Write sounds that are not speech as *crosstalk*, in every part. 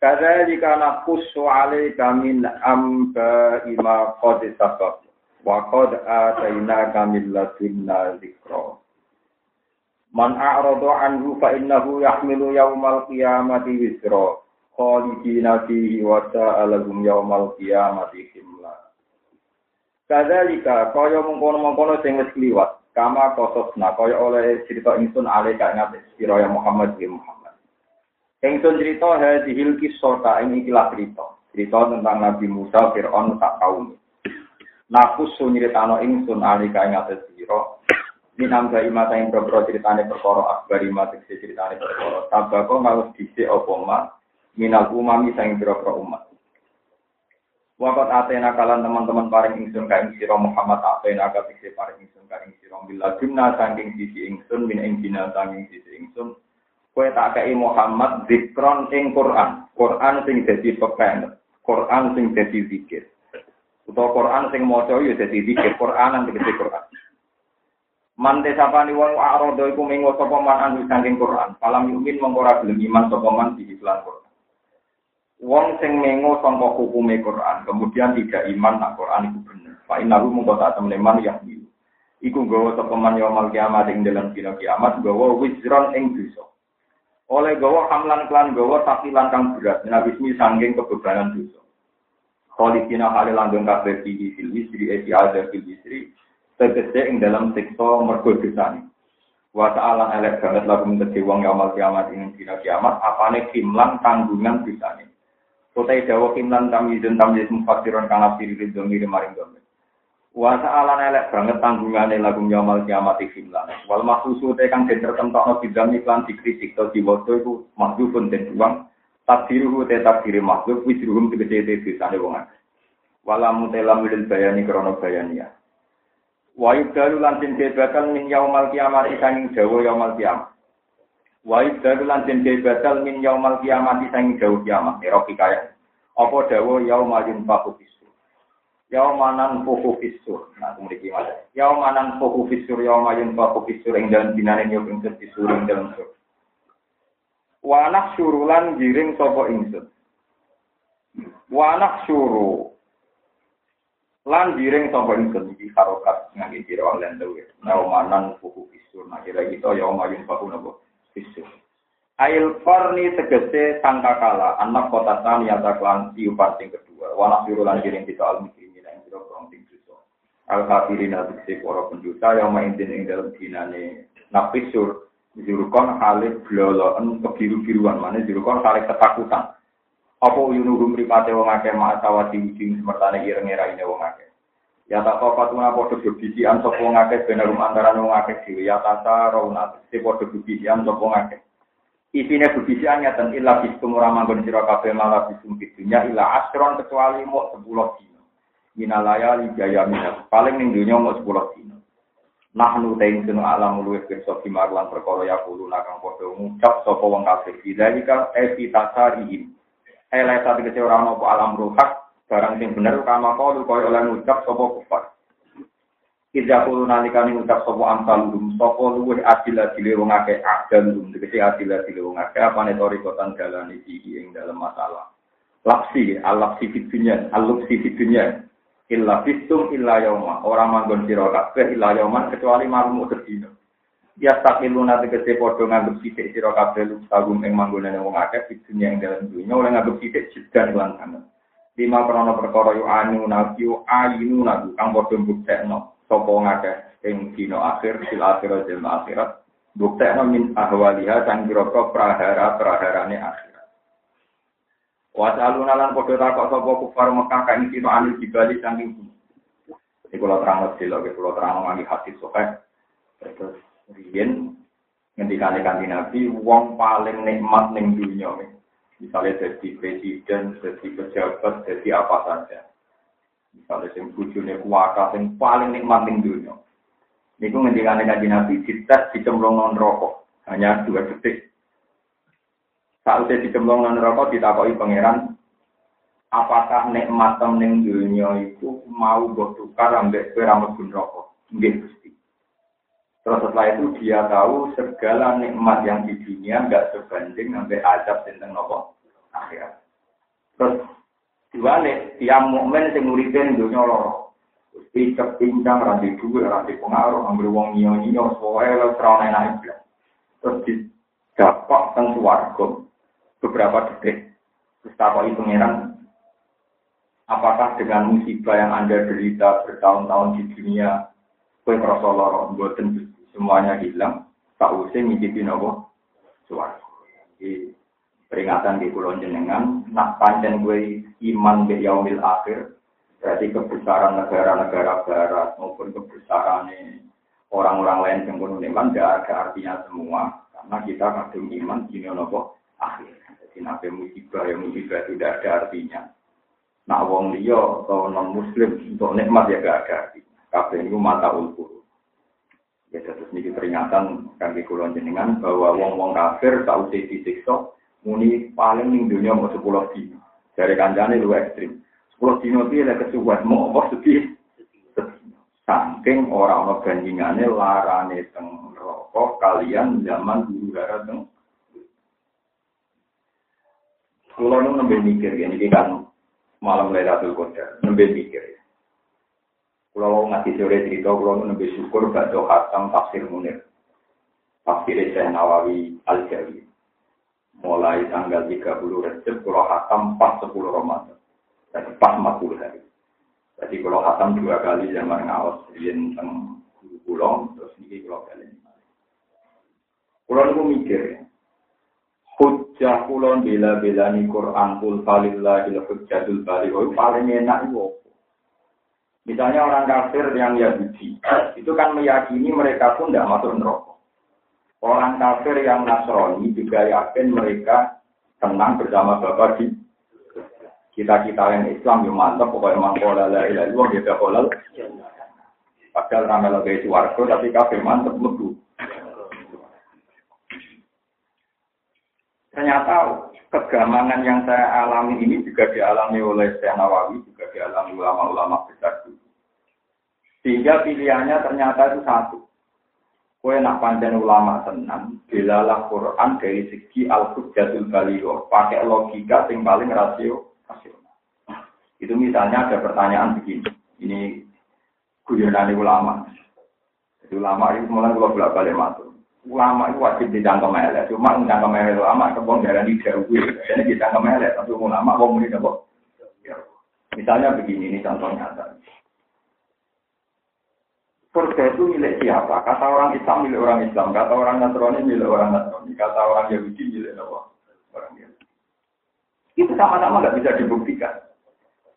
Kadzalika naqussu 'alaika min amba'i ma qad sabaq wa qad atainaka min ladunna dzikra. Man a'rada anhu fa innahu yahmilu yaumal qiyamati wizra khalidina fihi wa sa'alahum yaumal qiyamati himla. Kadzalika kaya mengkono-mengkono sing wis kliwat kama kososna kaya oleh cerita ingsun alaika ing sira Muhammad bin Muhammad. Ingsun cerita hadhil kisah ini ikilah cerita. Cerita tentang Nabi Musa Fir'aun tak kaum. Nafus nyritano ingsun alika ing atas sira. Minam ga imata ing boro ceritane perkara akbar imata ceritane perkara. Tabako ngalus dhisik apa ma minal umami sang boro umat. Wakat atena kalan teman-teman paring ingsun kaing sira Muhammad atena katikse paring ingsun kaing sira bila jumna saking sisi ingsun min ing dina saking sisi ingsun Kue tak kei Muhammad zikron ing Quran. Quran sing dadi pepen. Quran sing dadi zikir. Utawa Quran sing maca ya dadi zikir. Quran nang dadi Quran. Mante sapani wong arodo iku minggu sapa man anu saking Quran. Palam yumin mongko ora gelem iman sapa man di iklan Quran. Wong sing mengo sangka hukume Quran, kemudian tidak iman nak Quran iku bener. Fa innahu mongko tak temene man ya Iku gawa sapa man yaumul kiamat ing dalam dina kiamat gawa wizron ing dosa oleh gawa hamlan klan gawa takilan kang berat minabismi sanggeng kebebanan dosa. Khalidina kali langgeng kabeh di fil wisri esi ada fil wisri tegese ing dalam siksa mergo dosane. Wa ta'ala elek banget lagu mengerti wong yaumul kiamat ing dina kiamat apane kimlan tanggungan dosane. Kotai dawa kimlan tamyizun tamyiz mufassiron kang afsiri ridho ngiri maring domir. Wa ta'ala elek banget tanggungane lagu nyamal kiamat iklan. Wal mahsusu te kang den tertentokno bidang iklan dikritik atau diwaca iku makhlukun den buang. Takdiruhu te takdiri makhluk wisruhum tegese te desane wong akeh. Wala mutela milil bayani krana bayania. Wa yubdalu lan den bakal min yaumal kiamat sanging dawa yaumal kiamat. Wa yubdalu lan den bakal min yaumal kiamat sanging dawa kiamat. Eroki kaya. Apa dawa yaumal yunfaku Yaumanan fuhu fisur. Nah, kemudian gimana? Yaumanan fuhu fisur, yaumayun fuhu fisur, yang dalam binane nyok ingsun fisur, yang dalam sur. Wanak surulan giring sopo ingsun. Wanak suru. Lan giring sopo ingsun. Iki harokat ngaki kira oleh dewe. Yaumanan fuhu fisur. Nah, kira gitu, yaumayun fuhu nabo fisur. Ail farni tegese sangkakala anak kota tani atau klan tiupan sing kedua. Wanak surulan giring kita al al kafirin atiksi para pendusta yang maintin ing dalam dinane nafisur jurukon halih bloloen kebiru-biruan mana jurukon halih ketakutan. Apa yunuhum ripate wong akeh ma'atawati ujing semertane ireng-iraine wong akeh. Ya tak kok tuna padha bibisian sapa wong akeh bener antara wong akeh dhewe. Ya tata rauna se padha bibisian sapa wong akeh. Isine bibisian nyatan illa bisum ora manggon sira kabeh malah bisum dunya illa asron kecuali mau 10 dina minalaya jaya minat. Paling ning dunya mau sepuluh dino. Nahnu ta'in sunu alam luwih pirsa kimarlan perkara ya nakang padha ngucap sapa wong kafir. Bidzalika evi tasarihim. Ele satu kece ora ono alam ruhak barang sing bener kama kalu kaya oleh ngucap sapa kufar. Ida kulo nalikane ngucap sapa amsal lum sapa luwih adil adile wong akeh adil lum tegese adil adile wong akeh apane torikotan dalane iki ing dalam masalah. Lapsi, al-lapsi fitunya, al-lapsi fitunya, illa bisum illa yauma ora manggon sira kabeh illa yauman kecuali malam sedina. Ya takiluna tegese padha nganggep sithik sira kabeh lu kagum ing manggonane wong akeh di dunia ing dalam dunia oleh nganggep sithik jedan lan kanan lima krono perkara yu anu nabi yu ayinu nabi kang padha mbuktekno sapa wong akeh ing dina akhir sil akhirat sil akhirat. Buktekno min ahwaliha sang kira-kira prahara-praharane akhir Wasalun lan padha takok sapa kufar Mekah kae sira anil dibali saking bumi. Iki kula terang sila, kula terang nganti hadis sokeh. Terus riyen ngendikane kanthi Nabi wong paling nikmat ning dunya Misalnya jadi presiden, jadi pejabat, jadi apa saja. Misalnya yang bujurnya kuaka, yang paling nikmat di dunia. Ini gue ngendikan dengan Nabi, dites dicemplung non rokok. Hanya dua detik. Saat dicemplung non rokok, ditakoi pangeran, apakah nikmat ning dunia itu mau gue tukar ambek kue rambut rokok? Enggak, Terus setelah itu dia tahu segala nikmat yang di dunia nggak sebanding sampai azab tentang nopo akhirat. Terus diwalik tiang mukmin sing nguripin dunia loro. Picek pincang ranti duit, ranti pengaruh, ambil wong nyo nyo, soalnya lo serana enak Terus didapak teng beberapa detik. Terus takoi pangeran, apakah dengan musibah yang anda derita bertahun-tahun di dunia, kue merasa loro, buatan semuanya hilang, tak usah ngicipi nopo suara. Jadi peringatan di pulau jenengan, nak panjang gue iman be yaumil akhir, berarti kebesaran negara-negara barat maupun kebesaran orang-orang lain yang pun iman tidak ada artinya semua, karena kita kadung iman di nopo akhir. Jadi nabi musibah yang musibah tidak ada artinya. Nak wong liya atau non muslim untuk nikmat ya gak ada artinya. Kabeh itu mata ulkur. Ya terus ini peringatan kaki kulon jenengan bahwa wong-wong kafir usah disiksa muni paling ning dunia mau sepuluh dino. Dari kancane lu ekstrim. Sepuluh dino itu ada kesuwan mau apa sedih. Saking orang orang ganjingane larane teng rokok kalian zaman dulu gara teng. Kulo nu nembe mikir ini kan malam Lailatul Qadar, nembe mikir ya. Kalau ngasih sore cerita, kalau lebih syukur baca khatam tafsir munir. Tafsir Syekh Nawawi Al-Jawi. Mulai tanggal 30 Rejab, kalau khatam pas 10 Ramadan. Jadi pas 40 hari. Jadi kalau khatam dua kali zaman ngawas, yang tentang guru terus ini kalau kali ini. Kalau aku mikir ya, hujjah kulon bila-bila ni Quran kul falillah ila hujjatul balik, oh, paling enak itu Misalnya orang kafir yang Yahudi, itu kan meyakini mereka pun tidak masuk neraka. Orang kafir yang Nasrani juga yakin mereka tenang bersama Bapak di kita-kita yang Islam yang mantap, pokoknya mangkola la ilaha illallah dia kolal. Padahal ramai lebih suarga, tapi kafir mantap lebu. Ternyata kegamangan yang saya alami ini juga dialami oleh Syekh Nawawi, juga dialami ulama-ulama besar sehingga pilihannya ternyata itu satu. Kue nak panjang ulama senang, bilalah Quran dari segi al-hujjatul baligho, pakai logika yang paling rasio, rasional. Itu misalnya ada pertanyaan begini, ini guyonan ulama. Jadi ulama itu mulai kalau bolak balik masuk. Ulama itu wajib dijangkau melek, cuma menjangkau melek ulama kebon darah di jauh, jadi dijangkau melek, tapi ulama kok muni Misalnya begini, ini contoh nyata surga itu milik siapa? Kata orang Islam milik orang Islam, kata orang Nasrani milik orang Nasrani, kata orang Yahudi milik orang Yahudi. Itu sama-sama nggak bisa dibuktikan.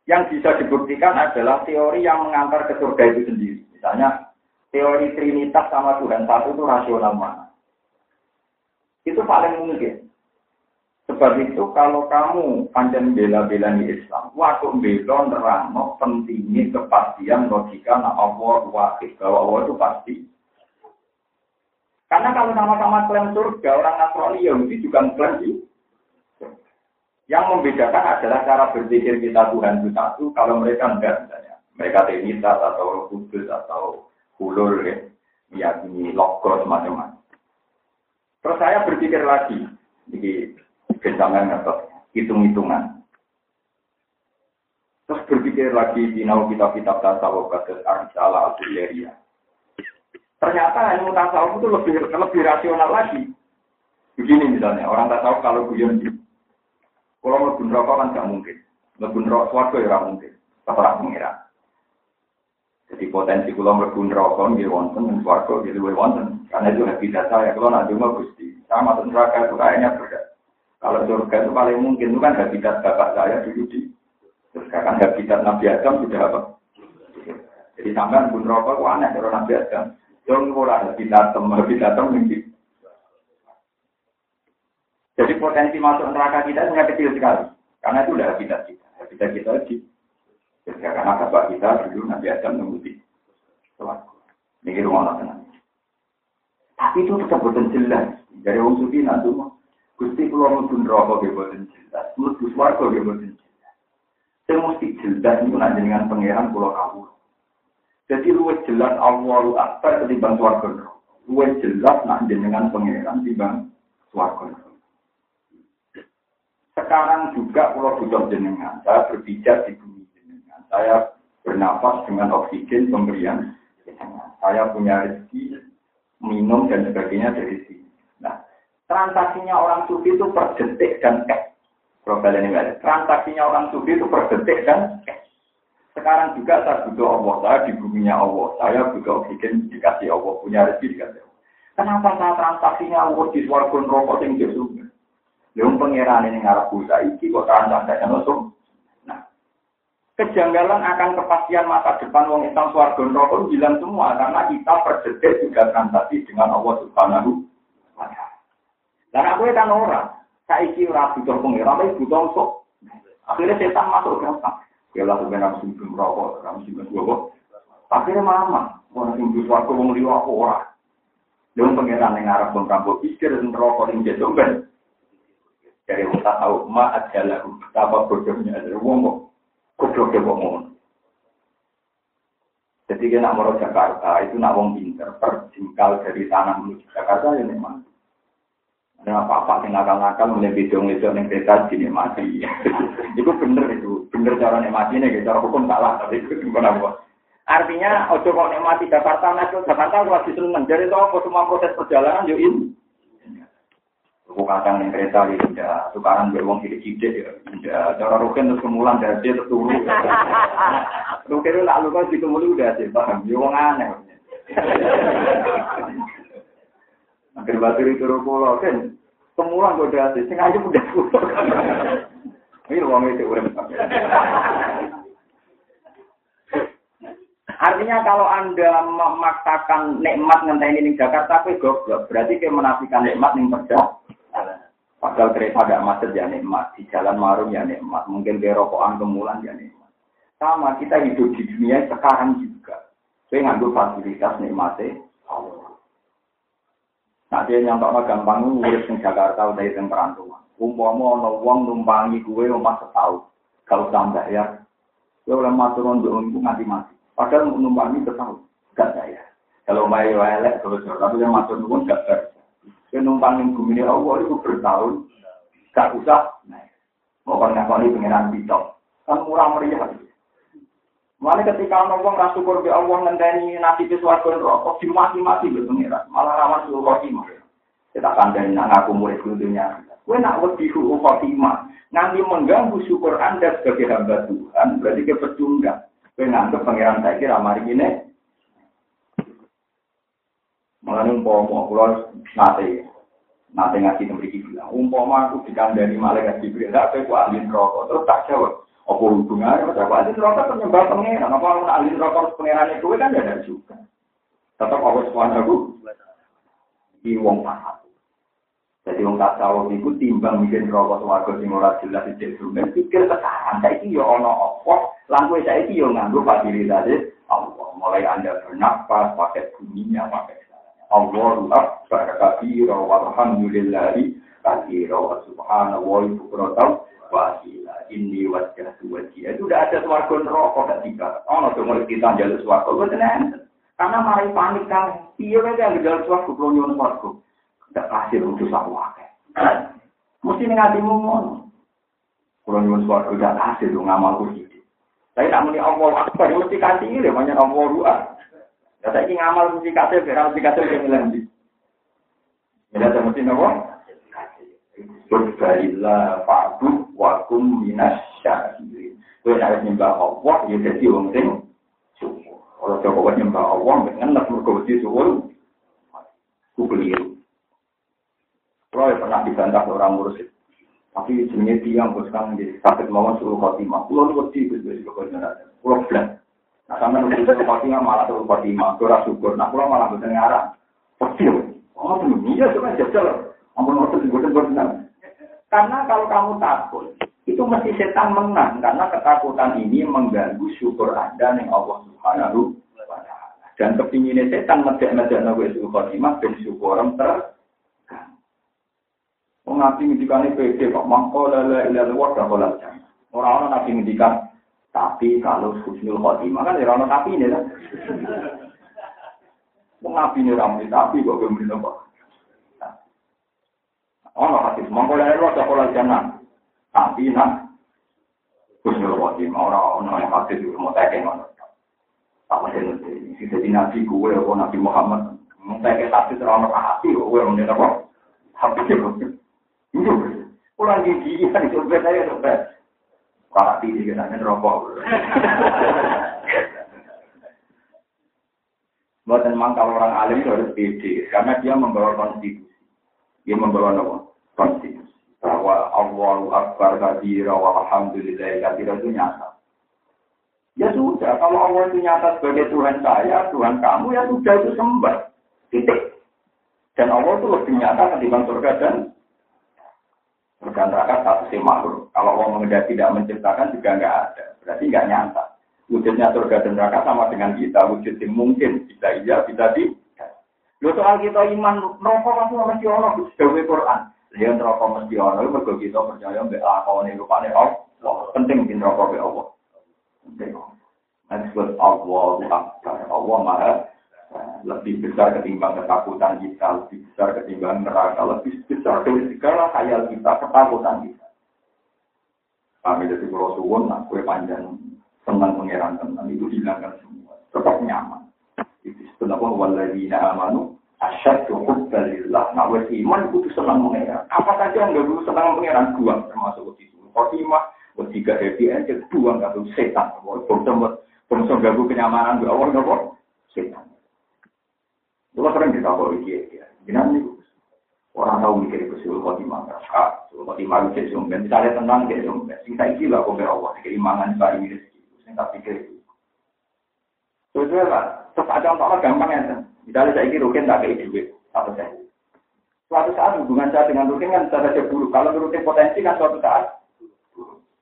Yang bisa dibuktikan adalah teori yang mengantar ke surga itu sendiri. Misalnya, teori Trinitas sama Tuhan satu itu rasional mana? Itu paling mungkin. Sebab itu kalau kamu panjang bela-bela di Islam, waktu bela nerangno pentingnya kepastian logika nah Allah wakil bahwa Allah itu pasti. Karena kalau sama-sama klaim surga, orang Nasrani Yahudi juga klaim di yang membedakan adalah cara berpikir kita Tuhan itu satu, kalau mereka enggak misalnya. Mereka Trinitas atau Kudus atau Hulul ya, meyakini logos macam-macam. Terus saya berpikir lagi, ini Bentangan ngetok hitung-hitungan. Terus berpikir lagi di nau kitab-kitab tasawuf kasus Arisala al Ternyata ilmu tasawuf itu lebih lebih rasional lagi. Begini misalnya, orang tasawuf kalau guyon kalau lebih rokok kan nggak mungkin. Lebih rokok suatu ya mungkin. Terserah mengira. Jadi potensi kalau lebih rokok dia wonten dan suatu dia lebih wonten. Karena itu habitat saya. Kalau nanti mau gusti, sama neraka itu kayaknya berbeda. Kalau surga itu paling mungkin itu kan habitat bapak saya dulu di surga kan habitat Nabi Adam sudah apa? Jadi sampai pun rokok kok aneh kalau Nabi Adam. Jangan kalau habitat tem habitat tem mungkin. Jadi potensi masuk neraka kita hanya kecil sekali. Karena itu udah habitat kita. Habitat kita di Ya, karena bapak kita dulu Nabi Adam menguti suaraku. Ini rumah tenang. Tapi itu tetap betul jelas. Dari orang suci nanti mah. Gusti pulau mungkin rokok dia betul jelas. Mesti suaraku dia betul jelas. Saya mesti jelas itu nanti dengan pangeran pulau kamu. Jadi luwes jelas Allah akbar ketimbang rokok. Luwes jelas nanti dengan pangeran ketimbang rokok. Sekarang juga pulau butuh jenengan. Saya berbicara di. Saya bernafas dengan oksigen pemberian Saya punya rezeki minum dan sebagainya dari sini. Nah, transaksinya orang sufi itu per detik dan cash. Profil ini. Transaksinya orang sufi itu per detik dan cash. Sekarang juga saya butuh Allah, saya di buminya Allah, saya butuh oksigen dikasih Allah, punya rezeki dikasih Allah. Kenapa saya transaksinya Allah di suarga rokok yang jauh pengiran ini ngarap buta iki kok transaksinya langsung kejanggalan akan kepastian masa depan wong Islam swarga neraka bilang semua karena kita per detik juga transaksi dengan Allah Subhanahu wa taala. Dan aku kan orang, saiki ora butuh pengira, tapi butuh sok. Akhirnya setan masuk gampang. Ya lah sebenarnya harus hidup merokok, harus hidup merokok. Akhirnya mama, orang yang hidup swarga wong liwa aku ora. Yang pengiran yang ngarep bang kampung pikir merokok yang jadi ben. Dari wong tahu ma adalah betapa bodohnya ada wong Goblok ya kok ngono. Jadi kena mau Jakarta itu nak wong pinter perjingkal dari tanah menuju Jakarta ya memang. Ada apa-apa yang nakal-nakal mulai bidung itu yang kereta mati. itu bener itu, bener cara nikmati ini, cara hukum salah tapi itu bukan apa. Artinya, ojo kok nikmati Jakarta, nah Jakarta lagi seneng. Jadi itu semua proses perjalanan yo ini. Tuku kacang yang kereta ya tidak, tukaran beruang sidik-sidik ya tidak. Cara rukin terus kemulan dari dia terus turu. *laughs* Rukin itu lalu kan dikemuli udah sih, paham? Ya wong aneh. Akhir batu itu pulau kan, kemulan kok udah sih, sengaja udah pulau. Ini uang itu urem. Artinya kalau Anda memaksakan nikmat ngenteni di Jakarta, tapi goblok. Berarti kayak menafikan nikmat ning kerja. Padahal kereta agak macet ya nikmat, di jalan marung ya nikmat, mungkin di rokokan kemulan ya nikmat. Sama kita hidup di dunia sekarang juga. Saya ngambil fasilitas nikmatnya. Nah dia nyontok gampang ngurus di Jakarta udah itu perantauan. Umpama ono wong numpangi gue omah setahun. Kalau tambah ya, ya oleh maturun untuk nganti mati. Padahal numpangi setahun, gak saya. Kalau mayu elek terus, tapi yang matur pun gak. Yang numpang yang bumi ini Allah itu bertahun, gak usah. Mau kan ngakoni pengiran bidok. Kan murah meriah. Mana ketika orang wong syukur be Allah ngenteni nasi ke swarga neraka dimati-mati be pengiran, malah rawan suruh khotimah. Kita kandani nak ngaku murid dunia. Kowe nak wedi suruh khotimah, nanti mengganggu syukur Anda sebagai hamba Tuhan, berarti kepecundang. Kowe nganggep pangeran saiki mari ngene, Mengenai umpama, kalau nate, nate ngasih memiliki bilang, umpama aku dikandani malaikat Jibril, tapi aku ahli rokok, terus tak jawab. Apa hubungannya? Aku ahli rokok penyembah pengeran, apa aku ahli rokok pengeran itu kan ada juga. Tetap aku semuanya aku, di wong paham. Jadi wong tahu itu timbang bikin rokok suarga sing ora jelas di sungai, pikir kesalahan. Saya ini ya ono apa, saya ini ya nganggo fasilitas Allah. Mulai anda bernafas, pakai bunyinya, pakai Allahu akbar kabira walhamdulillahi kabira wa subhanallahi bukratan wa asila inni wajjahtu wajhiya. Itu udah ada swarga neraka ketika ono to mulai kita jalur swarga boten karena mari panik kan. Iya kan jalur swarga kulo nyon swarga. Untuk sawah mesti ning atimu ngono. Kulo nyon swarga ndak kasih dong ngamal kuwi tapi tak muni Allah akbar mesti kasih ini banyak Allah ruah Ya saya ngamal mesti kasih, biar mesti kasih yang ngelanji. Ya saya mesti nopo. Berbalilah fa'du wakum minas syakirin. Kue harus nyembah Allah, ya jadi orang sing. Kalau coba nyembah Allah, ngenes mergawati syukur, ku. Kalau ya pernah dibantah orang mursid. Tapi jenisnya bos kan jadi sakit mawon suruh khotimah. Wedi, bos bos bos Pulau belas. Nah, sama suruh khotimah malah suruh khotimah, kurang syukur. Nah, pulau malah betul ngarang. Pasti, oh, belum iya, cuma jajal. Ampun, waktu di bodoh bodoh Karena kalau kamu takut, itu mesti setan menang karena ketakutan ini mengganggu syukur Anda nih Allah Subhanahu wa taala. Dan kepinginnya setan medek-medek nabi itu khotimah dan syukur ter Wong nabi ngendikane pede kok mangko la la ilaha illallah ora ora Ora nabi ngendikan tapi kalau husnul khotimah kan ya ono tapi ini kan. Wong ini ramu tapi kok gemri nopo. Ono hadis ilaha illallah ora tapi nak Husnul Khotimah orang orang yang hadis itu mau tanya ngono. Apa sih nanti? Si jadi nabi nabi Muhammad mau tanya hadis orang orang hati mau nanya apa? Hati pulang gigi kan itu beda. Kalau tinggi kita kan rokok. Buat memang kalau orang alim itu harus pede, karena dia membawa konstitusi. Dia membawa apa? Konstitusi bahwa Allahu Akbar kabira wa alhamdulillah kabira itu nyata. Ya sudah, kalau Allah itu nyata sebagai Tuhan saya, Tuhan kamu, ya sudah itu sembah. Titik. Dan Allah itu lebih nyata ketimbang surga dan surga neraka satu si makhluk. Kalau Allah mengendaki tidak menciptakan juga nggak ada. Berarti nggak nyata. Wujudnya surga dan neraka sama dengan kita. Wujud yang mungkin. Bisa iya, bisa tidak. Lo soal kita iman, rokok kamu masih Allah. Dewi Quran. Dia neraka mesti ono mergo kita percaya mbek lakone rupane Allah. Penting di neraka mbek Allah. Penting. Disebut Allah Akbar. Allah Maha lebih besar ketimbang ketakutan kita, lebih besar ketimbang neraka, lebih besar dari segala khayal kita, ketakutan kita. Kami dari Pulau Suwon, nah, kue panjang, senang pengeran teman itu hilangkan semua, tetap nyaman. Itu sebenarnya waladina amanu asyad cukup dalillah. Nah, wes iman itu senang mengeran. Apa saja yang gak butuh senang mengeran buang termasuk itu. Khotimah, tiga happy aja buang gak setan. Bongsom gak kenyamanan gak awal gak setan. Itu sering kita bawa dia. Jangan nih. Orang tahu mikir itu suruh khotimah. Kak, suruh khotimah itu sumben. Misalnya tenang dia sumben. Sing saya gila kok Allah. Keimangan saya ini. Saya tak pikir itu. Terus terus ada orang gampang ya. Misalnya saya ini rukin tak kayak duit, satu saya. Suatu saat hubungan saya dengan rukin kan bisa saja buruk. Kalau rukin potensi kan suatu saat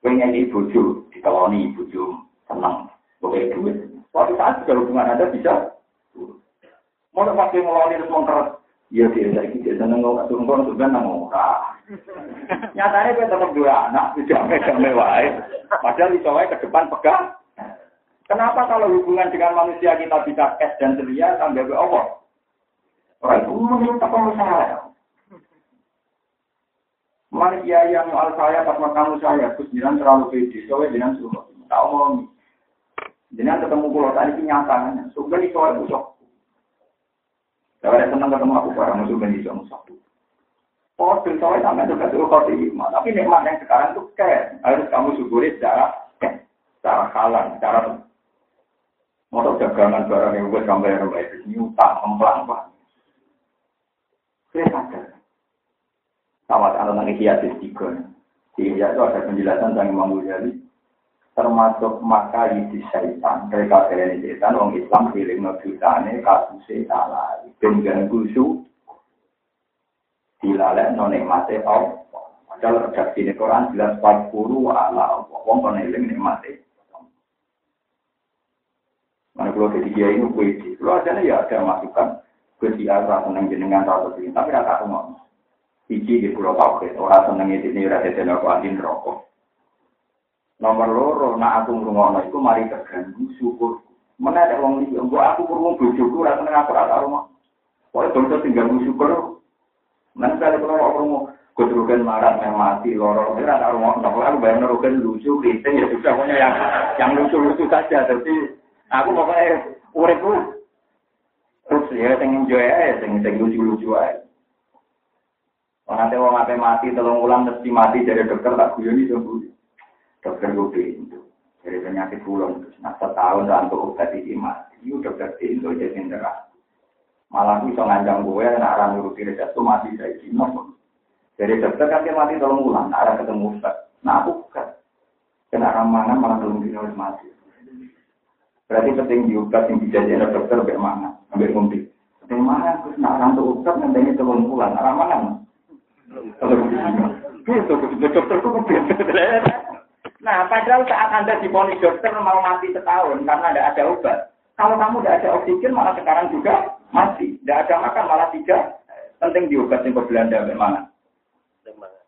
pengen di buju, dikeloni buju, senang, pakai duit. Suatu saat juga hubungan Anda bisa buruk. Mau pakai ngeloni terus mengkeras. Iya, dia saya ini seneng turun kono sebenarnya nang Nyatanya kita tetap dua anak, tidak mewah. Padahal itu ke depan pegang. Kenapa kalau hubungan dengan manusia kita bisa cash dan ceria sampai ke Allah? Orang itu meminta pengusaha. Manusia yang al saya pas kamu saya, terus jangan terlalu pede, soalnya jangan suruh. Tahu mau. Jangan ketemu pulau tadi kenyataannya. Sudah di soal. Saya ada senang ketemu aku barang musuh ben iso musuh. Oh, soalnya sampai juga suruh khotimah. Tapi nikmat yang sekarang tuh kayak harus kamu syukuri secara secara halal, secara Mau dagangan barang yang buat sampai rumah itu nyutang, emplang pak. Saya sadar. Sama anak anak hiasis tiga. Di itu ada penjelasan tentang Imam Ghazali. Termasuk maka di syaitan. Mereka kalian setan, orang Islam pilih ngejutane kasusnya salah. Dan gusu. Dilalek nonek mati Allah. Padahal redaksi ini Quran jelas 40 ala Allah. Wong koneling nikmati. Mana kalau jadi dia ini gue di, kalau ada ya ada masukan gue di arah seneng jenengan ini, tapi rata aku mau. Iji di pulau Tauhid, orang seneng itu ini rasa jadi aku adin rokok. Nomor loro, nak aku ngurungono itu mari terganggu syukur. Mana ada orang ini, gue aku kurung bujuku, rasa seneng aku rumah. Pokoknya bangsa tinggal syukur. Nanti kali kalau aku kurung gue terukan marah, yang mati, lorong, ini rata rumah. Nah, aku nerukan lucu, kriting, ya sudah, pokoknya yang yang lucu-lucu saja. Tapi Aku pokoknya urip. Terus ya sing enjoy ae, sing sing lucu-lucu. Orang wong ate mati telung ulang mesti mati dari dokter tak guyoni sembuh. Dokter gue pintu. Dari penyakit pulang nah setahun untuk obat iki mati. Itu dokter pintu jadi neraka. Malah bisa ngancam gue, nak orang nuruti resep itu mati saya kino. Jadi dokter kan dia mati tolong ulang, arah ketemu Ustaz. Nah aku kan, kena ramanan malah belum dino mati. Berarti penting diubat yang dijadikan dokter sampai mana, sampai ngombe. Sampai mana terus nak orang tuh ubat nanti telung bulan, arah mana? Gitu, dokter itu Nah, padahal saat Anda diponis dokter mau mati setahun karena tidak ada obat. Kalau kamu tidak ada oksigen, malah sekarang juga mati. Tidak ada makan, malah tidak. Penting diobat yang Belanda bagaimana?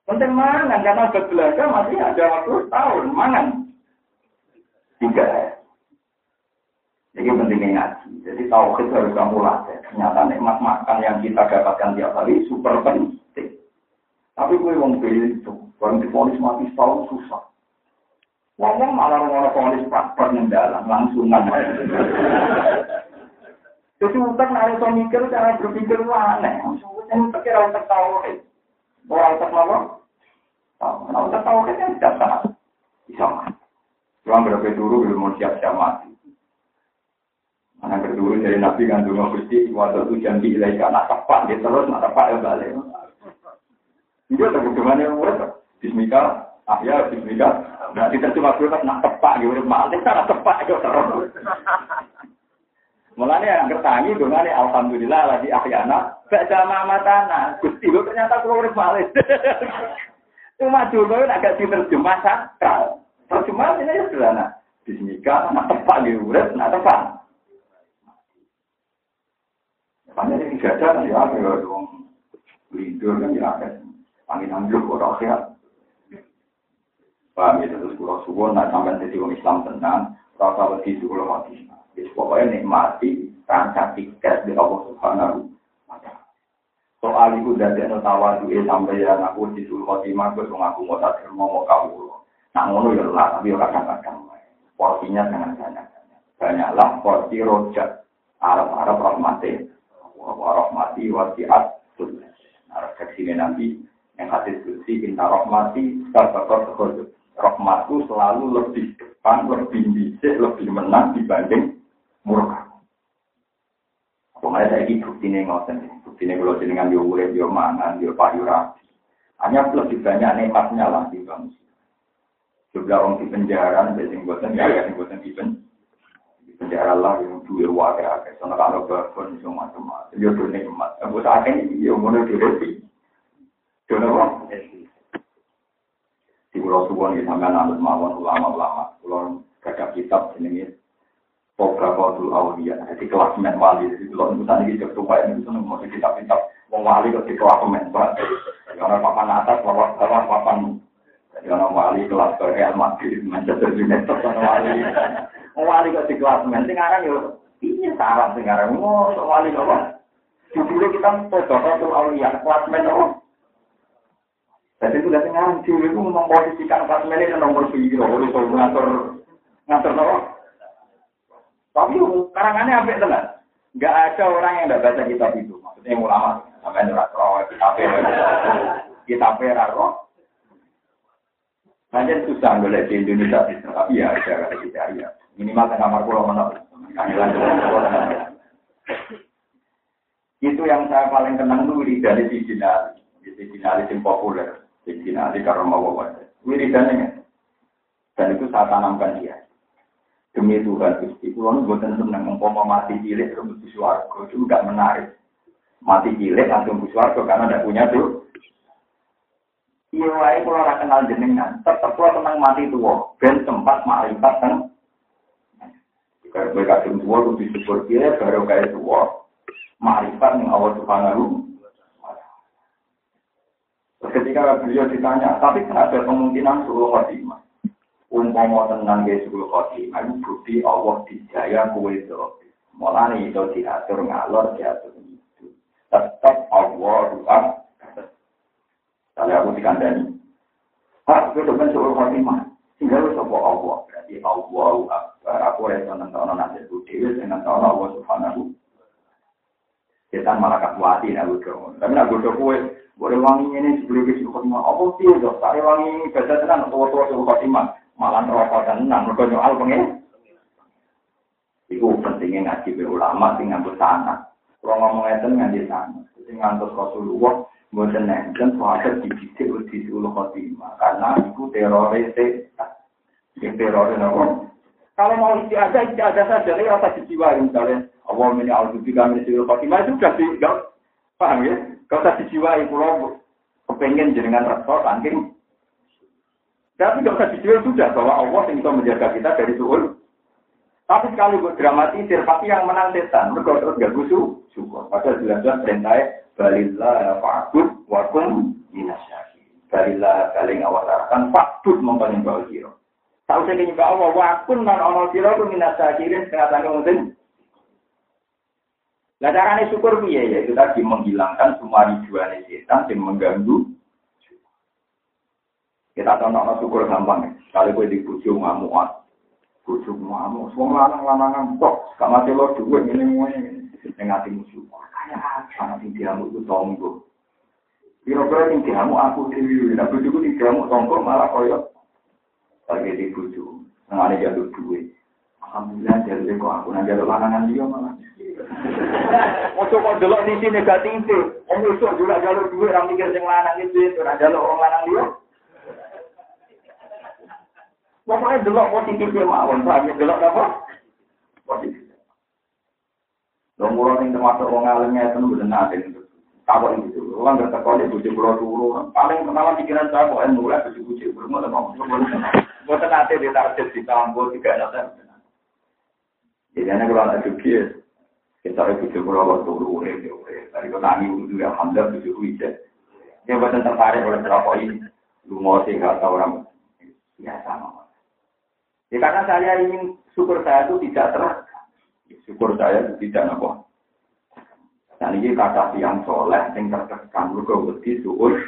Penting mangan, karena obat Belanda masih ada waktu tahun. Mangan. Tiga. Jadi pentingnya ngaji. Jadi tauhid harus kamu latih. Ternyata nikmat makan yang kita dapatkan tiap hari super penting. Tapi gue wong itu, orang diponis mati setahun susah. Ngomong malah orang polis dalam, langsungan. Jadi utak nari so mikir cara berpikir aneh. Utak kira utak tahu. Orang utak apa? Nah utak tahu kan tidak salah. Bisa mati. Cuma berapa dulu belum mau siap-siap mati. Mana kedua dari Nabi kan dulu gusti waktu itu janji ilahi karena tepat dia terus nak tepat ya balik. Dia tak bagaimana yang. Bismillah, ah ya Bismillah. Nah kita cuma berurut nak gitu urut mati karena tepat itu terus. Mulanya yang kertangi dongane alhamdulillah lagi ahyana. Baca mamatana. Gusti lo ternyata keluar balik. *laughs* Cuma dulu agak diterjemah sakral. Terjemah ini ya sederhana. Bismillah, nak tepat gitu urut, nak tepat. Hanya ini gajah kan ya, dong. Lindur kan ya, angin ambil orang sehat. Paham ya, terus pulau suwon, nah sampai jadi orang Islam tenang, rasa wedi suwon mati. Jadi pokoknya nikmati, rancang tiket di Allah Subhanahu wa. Soal itu dari ada tawadu sampai ya aku di suruh khotimah, gue ngaku mau tak mau mau kamu. Nah ngono ya lah, tapi kadang-kadang porsinya sangat banyak. Banyaklah porsi rojak, Arab-Arab rahmatnya warahmati wasiat Nah, refleksinya nanti yang hadis kursi inta rahmati sabakor sekolah rahmatku selalu lebih depan, lebih bisa, lebih menang dibanding murka. Pokoknya saya ini bukti ini ngoten, bukti ini kalau jenengan dia urep, dia mangan, dia payu rapi. Hanya lebih banyak nikmatnya lah di bangsa. Juga orang di penjara, biasanya buatan ya, yang buatan di penjara lah yang duit wakai akeh. Soalnya kalau berpun itu macam-macam. Ya duit nikmat. Aku saat ini ya mau lebih. Duit apa? Pulau Suwon kita sampai nanti mawon ulama-ulama. Pulau gagap kitab ini Poga Qatul Aulia, jadi kelas men wali, jadi kalau misalnya ini jatuh baik, ini bisa mau kitab-kitab, mau wali kok di kelas men, karena papan atas, papan bawah, papan, jadi orang wali kelas ke Real Madrid, Manchester United, wali, wali kok di kelas men. Sing aran yo ini sarap aran oh wali kok judulnya kita tuh aulia kelas men oh jadi itu dari dulu itu memposisikan kelas men ini nomor oleh soal ngatur ngatur apa tapi karangannya apa itu Gak ada orang yang tidak baca kitab itu. Maksudnya ulama. Sampai nurat roh, kitab kitab roh. Hanya susah boleh di Indonesia. Tapi ya, ada kita ya. Minimal ke kamar pulau menok. Itu yang saya paling kenang itu wiridan di Jinali. Di yang populer. Di Jinali karena mau bawa. Wiridannya. Dan itu saya tanamkan dia. Demi Tuhan Gusti, itu buatan senang umpama mati cilik terus di suarga itu enggak menarik. Mati cilik langsung di suarga karena tidak punya tuh. Iya, wae kalau orang kenal jenengan, tetap kalau tenang mati tua, ben tempat makrifat kan Kayak mereka tua, lebih syukur dia, baru kayak tua. Marifat yang Allah Subhanahu Ketika beliau ditanya, tapi kan ada kemungkinan suruh khotimah. Umpama tenang ke suruh khotimah, itu bukti Allah dijaya kue itu. Mulanya itu diatur ngalor, diatur itu. Tetap Allah doa. Kalau aku dikandani. Pak, itu kan suruh khotimah. Tinggal sopo Allah. Berarti Allah aku iso nentono nasib dhewe sing nentono Allah Subhanahu Setan malah kakuati nek bodoh. Tapi nek bodoh kowe boleh wangi ini sebelum ke suku khotimah. Apa sih yo? Sare wangi ini baca tenan tua-tua suku khotimah. Malah rokok tenan mergo nyoal pengen. Iku pentingnya ngaji ulama sing nganggo sana. Kalau ngomong ngeten nganti sana. Sing ngantos Rasulullah nenten sahabat dididik di suku khotimah karena iku teroris teroris nopo? Kalau mau istiadah, istiadah saja, ini rasa dijiwai misalnya. Allah ini al kami sirul khotimah itu sudah di, paham ya? Gak usah dijiwai, pulau kepengen jenengan rektor saking tapi tidak usah dijual sudah bahwa Allah yang bisa menjaga kita dari suhul. Tapi sekali buat dramatisir, pasti yang menang setan. Mereka terus gak gusu, syukur. Padahal jelas-jelas perintah balillah fa'bud wakum minasyaki. Balillah baling awasarakan fa'bud mengpaling bawah kira. Tahu saya nyembah Allah, wakun dan ono kira itu minasyakirin setengah tangga mungkin. Nah caranya syukur piye ya itu tadi menghilangkan semua ribuan setan yang mengganggu kita tahu nak syukur gampang. Kali gue di bujuk ngamuan, bujuk ngamuk, semua lanang lanangan tok. Gak mati lo dua ini ini yang ngati musuh. Kayak apa nanti diamu itu tonggo. Kira-kira yang diamu aku dewi, nah bujukku di diamu tonggo malah koyok. Lagi di nggak ada jalur duit. Alhamdulillah jadi kok aku nanti jalur lanangan dia malah. *laughs* Mau coba delok di sini negatif, om usuk juga jalur duit, orang mikir yang lanang itu, orang jalur orang lanang dia. Pokoknya delok positifnya mawon, paham ya delok apa? Positif. Dong kurang yang termasuk orang alimnya itu benar nanti. Tahu itu, orang terkau di bujuk pulau turu. Paling pertama pikiran saya kok yang mulai bujuk bujuk berumur sama Bukan nanti di target di kampus juga ada. Jadi anak kalau ada juga, kita harus bujuk pulau turu, dari kalau nangis itu ya alhamdulillah bujuk bujuk. Dia bukan tertarik oleh ini. Lu mau sih nggak tahu orang biasa. Ya karena saya ingin syukur saya itu tidak terang. Syukur saya itu tidak apa. Dan ini kata yang soleh, yang terkesan, lu ke wedi suur,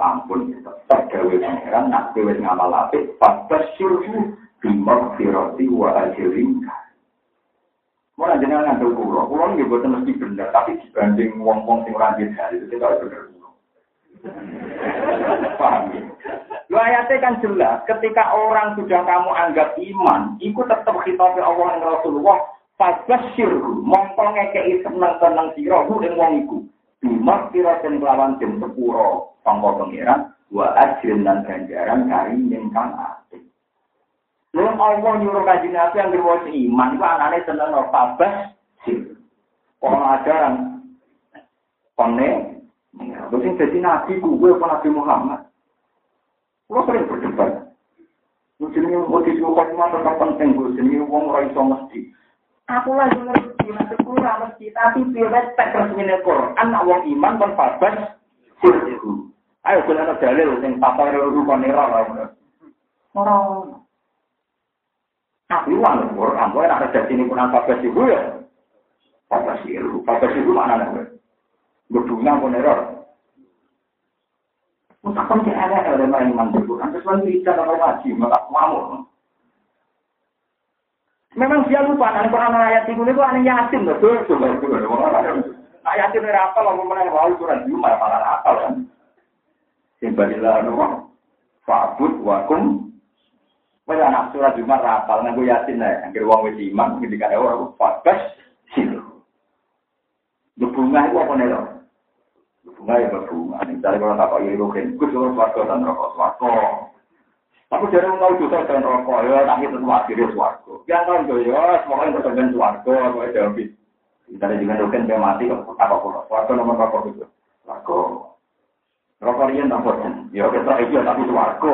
ampun, tetap gawe pangeran, nak gawe ngamal apik, pas syurhu, bimok firoti wa ajirin. Mau jangan ngambil kulo, kulo ini buat mesti benar, tapi dibanding wong-wong sing rajin hari itu benar kulo. Paham ya? Lu ayatnya kan jelas, ketika orang sudah kamu anggap iman, ikut tetap khitabnya Allah dan Rasulullah, Fabashirhu, mongko ngekei seneng-seneng sirahu yang wong iku. Bimak kira dan kelawan jem sepuro, pangko pengiran, wa ajrin dan ganjaran kari yang asik. Lalu Allah nyuruh kaji nabi yang berwajib iman, itu anaknya no Fabashir. Orang ajaran, Kone, terus yang jadi nabi gue, Nabi Muhammad. Kalau sering berdebat. Jenenge motif khotimah tetap penting. Jenenge wong ora iso mesti. Aku lagi ngerti, maksudku ora mesti, tapi piwet tak resmine Quran, anak wong iman kon babas sirku. Ayo kula ana dalil sing papa rukun ora ora. Ora. Tapi wong Quran, kowe nek ada sini Quran babas ibu ya. Babas sirku, mana nek. Gedungnya error. Mutakan ke ada iman Quran. Terus lagi tidak ada ngaji, maka mau. Memang dia lupa kan Quran ayat itu itu aneh yasin loh. Ayat itu berapa lah? Mana yang lalu Quran cuma apa apa kan? Sembilan nomor. Fakut wakum. Mana anak surat cuma rapal. Nah gue yasin ae, Angker wong wis iman. Jadi ora orang fakas silo. Berbunga itu apa nih loh? Berbunga ya berbunga. Ini dari orang tak kau ini loh. Kenku suruh suatu dan rokok suatu. Aku jadi mau dosa dan rokok, ya tapi akhirnya suarga. Yang tahu itu ya, semuanya berkenan suarga, gue jawab. Misalnya juga doken dia mati, apa pun suarga nomor rokok itu. Suarga. Rokok ini tak bosan. Ya kita iya tapi suarga.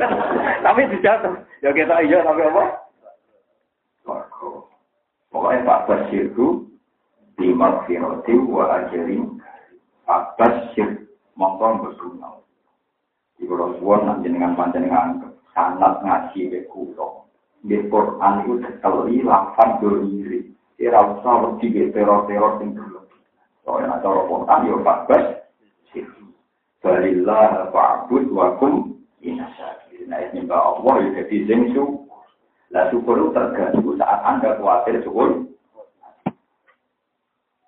*laughs* Tapi tidak, ya kita iya tapi apa? Suarga. Pokoknya Pak Basir itu, di Marfinoti wa ajarin Abbas sir mongko berbunga. Di kalau suwon nanti dengan panjenengan sanat ngaji ke kulo. Di Quran itu sekali lafaz diri. Kira usah wedi ke teror-teror yang berlebih. Soalnya cara Quran ya Abbas sir. Balillah fa'bud wa kum inasyakirin. Nah ini Mbak Allah ya jadi sing syukur. Lah syukur itu tergantung saat Anda khawatir syukur.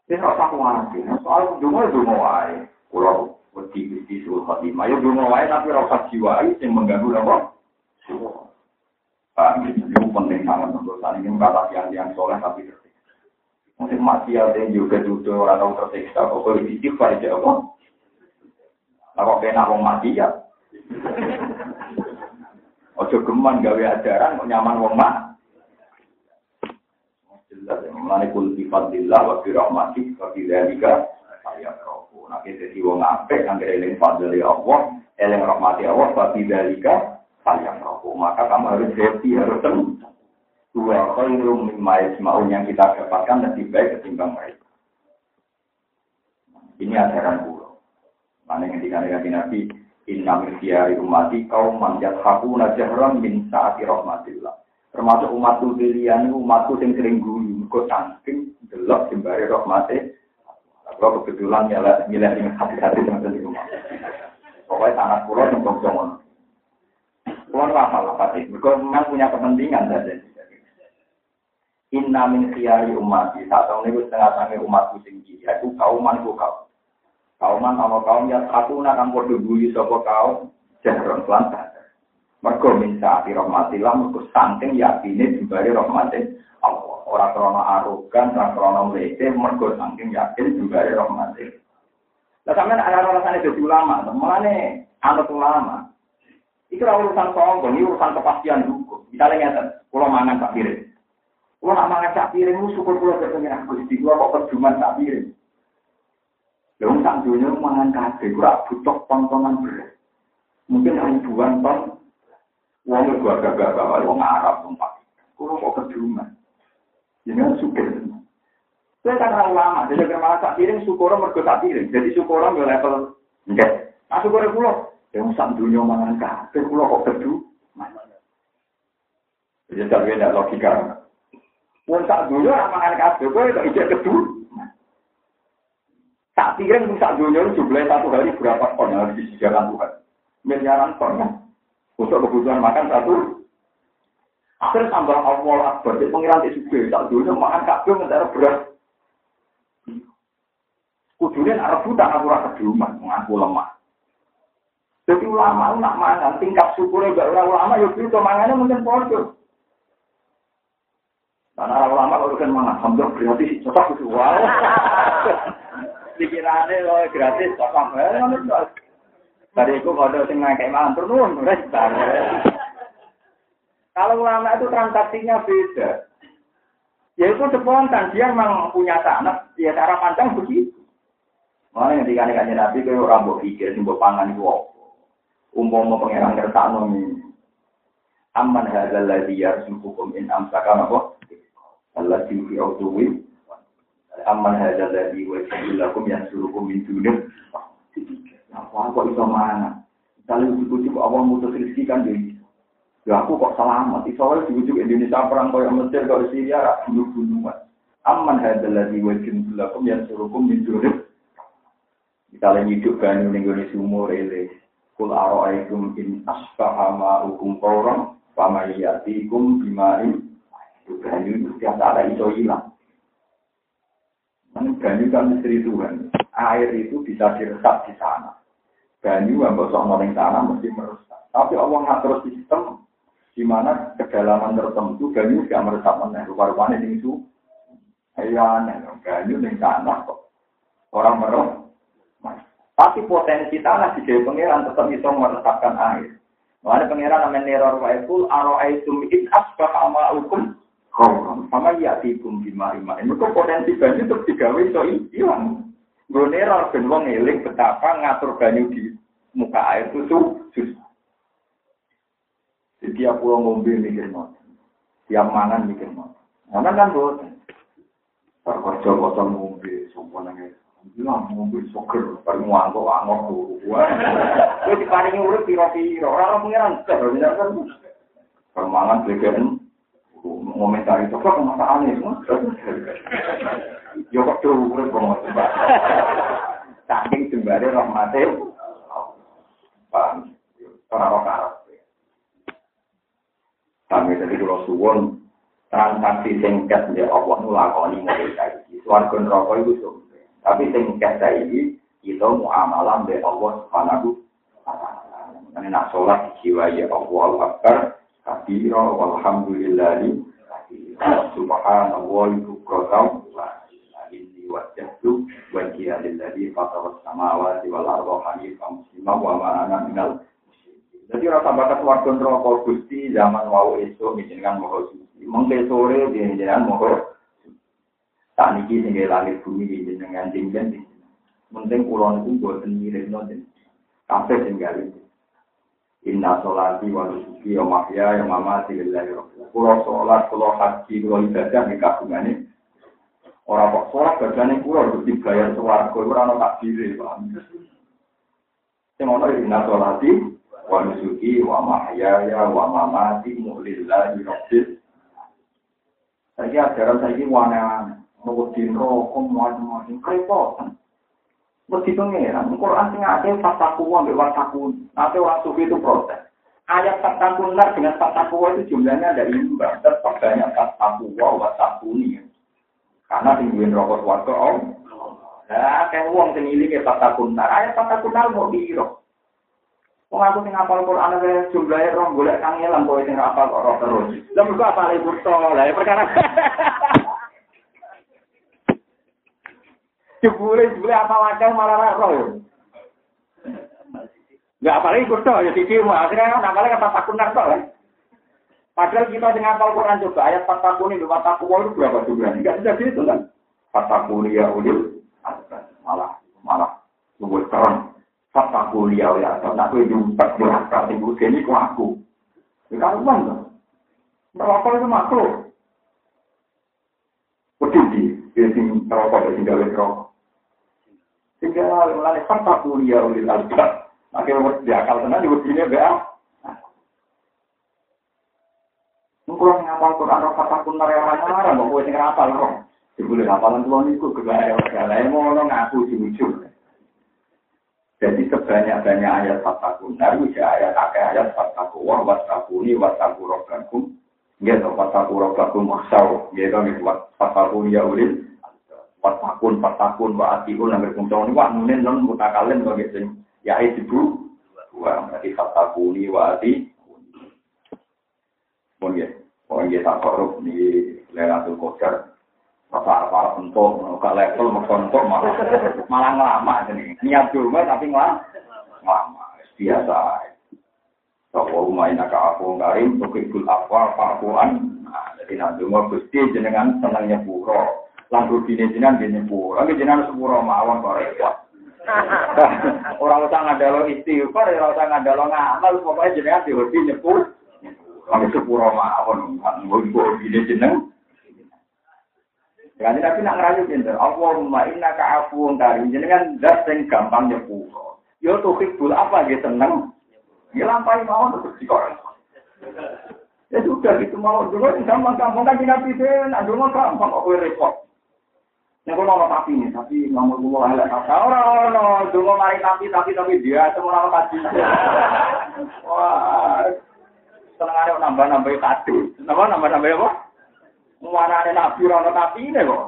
Ini rasa khawatir. Soal dungo dungo wae. Kalau wedi wedi suul khotimah. Ya dungo wae tapi rasa jiwa yang mengganggu apa? Pak, ini penting sangat untuk saling ini kata yang soleh tapi. Mungkin mati ada yang juga duduk orang tahu tersiksa. Kok kalau istighfar aja apa? Kalau kena wong mati ya. Ojo geman gawe ajaran nyaman wong mati jelas yang mengenai kul sifat dillah wa bi rahmatik wa bi dzalika saya rohku. Nah, kita wong angger eling fadli Allah, eling rahmati Allah, babi dalika, saya rohku. Maka kamu harus happy, harus tenang. Dua khairum mimma yasma'un yang kita dapatkan lebih baik ketimbang mereka. Ini ajaran pulau. Mana yang ketika Nabi Inna min khiyari umati kaum manjat haku najahram min saati rahmatillah. Termasuk umatku pilihan umatku yang sering guyu. Kau saking delok sembari rahmati. Kalau kebetulan milih milih hati-hati dengan di rumah. Pokoknya sangat pulau yang bongsongon. Pulau apa lah pasti. Mereka memang punya kepentingan saja. Inna min khiyari umati. Saat ini setengah-setengah umatku tinggi. Yaitu kauman ku kaum. Kauman sama kaum yang satu nakang podo buli sopo kaum jahron kelantan. Mergo minta ati rahmatillah mergo saking yakine jembare rahmatin Allah. Ora krana arogan, ora krana mlete, mergo saking yakin jembare rahmatin. Lah sampean ana rasane dadi ulama, mulane anut ulama. Ora urusan sombong, ini urusan kepastian hukum. Misalnya ngeten, kula mangan sak piring. Kula nak mangan sak piring, syukur kula ketemu Gusti, kula kok perjuman sak piring. Lalu tak dunia mangan kabeh, ora butuh tontonan beras. Mungkin ribuan ton. Wong gagah bawa wong Arab tempat. Kulo kok keduman. Ini kan suka. Saya kan orang lama, jadi kena sak piring syukur mergo sak piring. Jadi syukur yo level enggak. Ah syukur kulo, yang sak dunia mangan kabeh kulo kok keduman. Jadi tak ada logika. Wong sak dunia mangan kabeh, kowe kok ijek keduman. Tak pikirin bisa dunia jumlahnya satu hari berapa ton harus disediakan Tuhan. Miliaran ton ya. Untuk kebutuhan makan satu. Akhirnya tambah awal akbar. Jadi pengiran di suge. Tak dunia makan kabel mentara beras. Kudunya arah buta aku rasa keduman. Mengaku lemah. Jadi ulama nak mangan. Tingkat syukurnya gak ulama. Ya itu mangannya mungkin bodoh. Karena ulama kalau kan mangan. Alhamdulillah berarti cocok itu. Wow. *laughs* pikirannya lo gratis kok sampai dari itu kalau sing ngekek mangan turun kalau ulama itu transaksinya beda ya itu spontan dia memang punya tanah ya cara pandang begitu mana yang dikali nabi ke orang buat pikir simbol pangan itu apa umpama pangeran kertasno ini aman hadzal ladzi yarzuqukum in amsaka Allah fi autuwi aman hadza ladzi wa lakum suruhum min dunya. Apa kok iso mana? Kalau dibujuk Allah mutus rezeki kan jadi. Ya aku kok selamat. Iso wae dibujuk Indonesia perang koyo Mesir koyo Syria bunuh-bunuhan. Aman hadza ladzi wa lakum suruhum min dunya. Kita lagi hidup kan ning ngene sumur ele. Kul aro'aikum in asbaha ma'ukum qawran fama yatikum bima'in. Kan itu setiap ada iso hilang. Banyu kan istri Tuhan. Air itu bisa diresap di sana. Banyu yang bosok orang sana mesti meresap. Tapi Allah ngatur sistem di mana kedalaman tertentu banyu tidak meresap mana. Rupa-rupanya di itu. Iya, banyu di sana kok. Orang meresap. Tapi potensi tanah di Dewi Pangeran tetap bisa meresapkan air. Makanya pangeran namanya neror aro aitum it asbah ama hukum sama ya tibum di marima. Ini kok potensi banyu terus digawe so hilang. Gue neror ben betapa ngatur banyu di muka air itu susah. Jadi tiap pulau ngombe mikir mau, tiap mangan mikir mau. Mangan kan buat. Terkerja kosong ngombe, sumpah nangis. Ya mumpul soker perlu anggo anggo turu. Yo dipari urip piro-piro ora ora pengiran teh benar kan. Permangan dikeren ngomentari soker kok malah aneh. Yo kok turu ora promo sebab. Saking jembare rahmate Pak Pak Kami tadi kula suwon transaksi singkat ya Allah nulakoni ngene iki. Swarga neraka iku Tapi singkat saiki kita muamalah be Allah Subhanahu wa taala. Nak sholat jiwa ya Allah Akbar kabira walhamdulillahi subhanallah bukratan inni wajjahtu wajhiya lilladzi fatara samawati wal arda hanifan muslima wa ma ana minal jadi rasa bakat warga neraka Gusti zaman wau esuk jenengan moho suci. Mengke sore jenengan moho tak niki sing langit bumi jenengan jenengan Penting kulon itu buatan mirip nonton. Kafe tinggal. Inna sholati wa nusuki wa mahya ya mamati lillahi rabbil Kulo sholat, kulo haji, kulo ibadah di ini. Orang kok sholat bagiannya kulo harus dibayar suara. Kulo orang tak diri. Yang ono inna sholati wa nusuki wa mahya ya wa mamati lillahi rabbil Saya ajaran saya ini wana-wana. Nunggu rokok, macam-macam. Kerepotan. Mesti pengeran. Quran sing ada fataku ambil wasaku. Nanti orang sufi itu protes. Ayat fataku nar dengan fataku itu jumlahnya ada imbang. Tetap banyak fataku wa wasaku ini. Karena tingguin rokok warga om. Nah, kayak uang sing ini kayak fataku nar. Ayat fataku nar mau biro. Wong aku sing apal Quran ada jumlahnya rong golek kangelan kowe sing apal kok terus. Lah mergo apal ibu Lah perkara *laughs* Jebule jebule apa wadah malah roh ya. Enggak apalagi kudu ya siji akhirnya kan apalagi kata takunan kok kan. Padahal kita dengan apal Quran juga ayat fatakuni di fataku itu berapa jumlah? Enggak bisa gitu kan. Fatakuni ya ulil malah malah luwih terang. Fatakuni ya ulil atau nak kowe jumpat berapa ibu ini ku aku. Ya kan kan. Berapa itu makhluk. Di, di sing rokok sing gawe rokok. Sehingga mulai fakta kuliah oleh albab. Akhirnya di akal tenan di begini ya. Mungkin ngapal Quran roh kata pun marah, mau gue tinggal apal roh. Sebelum hafalan tuh niku kegaya segala mau ngaku jujur. Jadi sebanyak-banyak ayat fakta kunar, bisa ayat akeh ayat fakta kuwah, wasakuni, wasaku rogakum, gitu, wasaku rogakum maksau, gitu, wasakuni ya ulil, Fatakun, fatakun, wa atiun, yang berkumpul ini, wah, nunin, non, mutakalin, bagi sing, ya, itu, dua, berarti fatakuni, wa ati, pun ya, pun ya, tak korup, di Lelatul Qadar, apa-apa untuk, ke level, untuk, malah, malah ngelama, ini, niat dulu, tapi ngelama, ngelama, biasa, Toko rumah ini aku ngarim, tukikul apa, pakuan, nah, jadi nanti mau gusti jenengan senangnya puro, lan rubine jenengan dene pura. Lagi jenengan sepuro mawon kok repot. *laughs* Ora usah ngandalo istighfar, ora usah ngandalo ngamal, pokoke jenengan dihobi nyepur. Lagi sepuro mawon, nggo rubine jeneng. Jadi tapi nak ngerayu pinter. Allahumma inna ka'afuun karim. Jenengan das yang gampang nyepuro. Yo tuh hibul apa gitu seneng. Ya lampai mau terus dikorek. Ya sudah gitu mau dulu gampang-gampang kan nabi sen, aduh gampang kok repot. Nek kula ana tapi nih, tapi nomor kula elek kata ora ono, donga mari tapi tapi tapi dia semua nama kaji. Wah. Senengane nambah-nambah tadi. Nambah nambah-nambah apa? Muarane nabi ora ono tapi ne kok.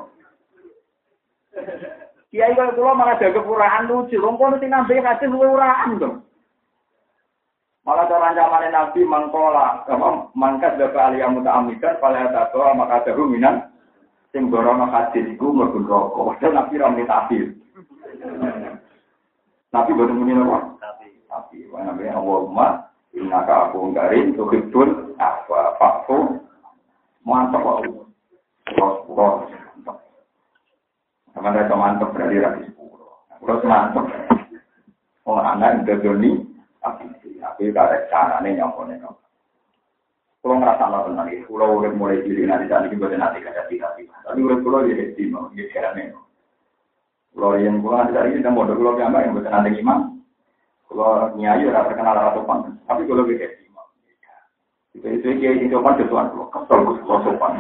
Kiai kok kula malah jaga puraan lucu, kono sing nambah kasih luwe uraan to. Malah cara ancaman Nabi mangkola, mangkat dapat aliyah muta'amidan, pada tato maka ada ruminan, sing gorono hadis iku mlebu neraka. Padahal Nabi ra muni tafsir. Nabi boten muni napa? Tapi wa nabi Allahumma innaka aku garin tuhibbul afwa fa'fu mantap kok. Terus. Sama ada mantap berarti rapi sepuluh. Terus mantap. Oh anak ndodoni tapi tapi karek carane nyampone kok. Kalau ngerasa lah tenang ya, kalau udah mulai diri nanti tadi kita nanti kada tidak Tapi udah kalau ya hati mau, ya caranya. Kalau yang gua nanti tadi kita mau kalau yang yang bukan nanti imam. Kalau nyai udah terkenal ratu pan, tapi kalau ya hati mau. Itu itu kayak itu pan sesuatu kalau kesel gue sopan.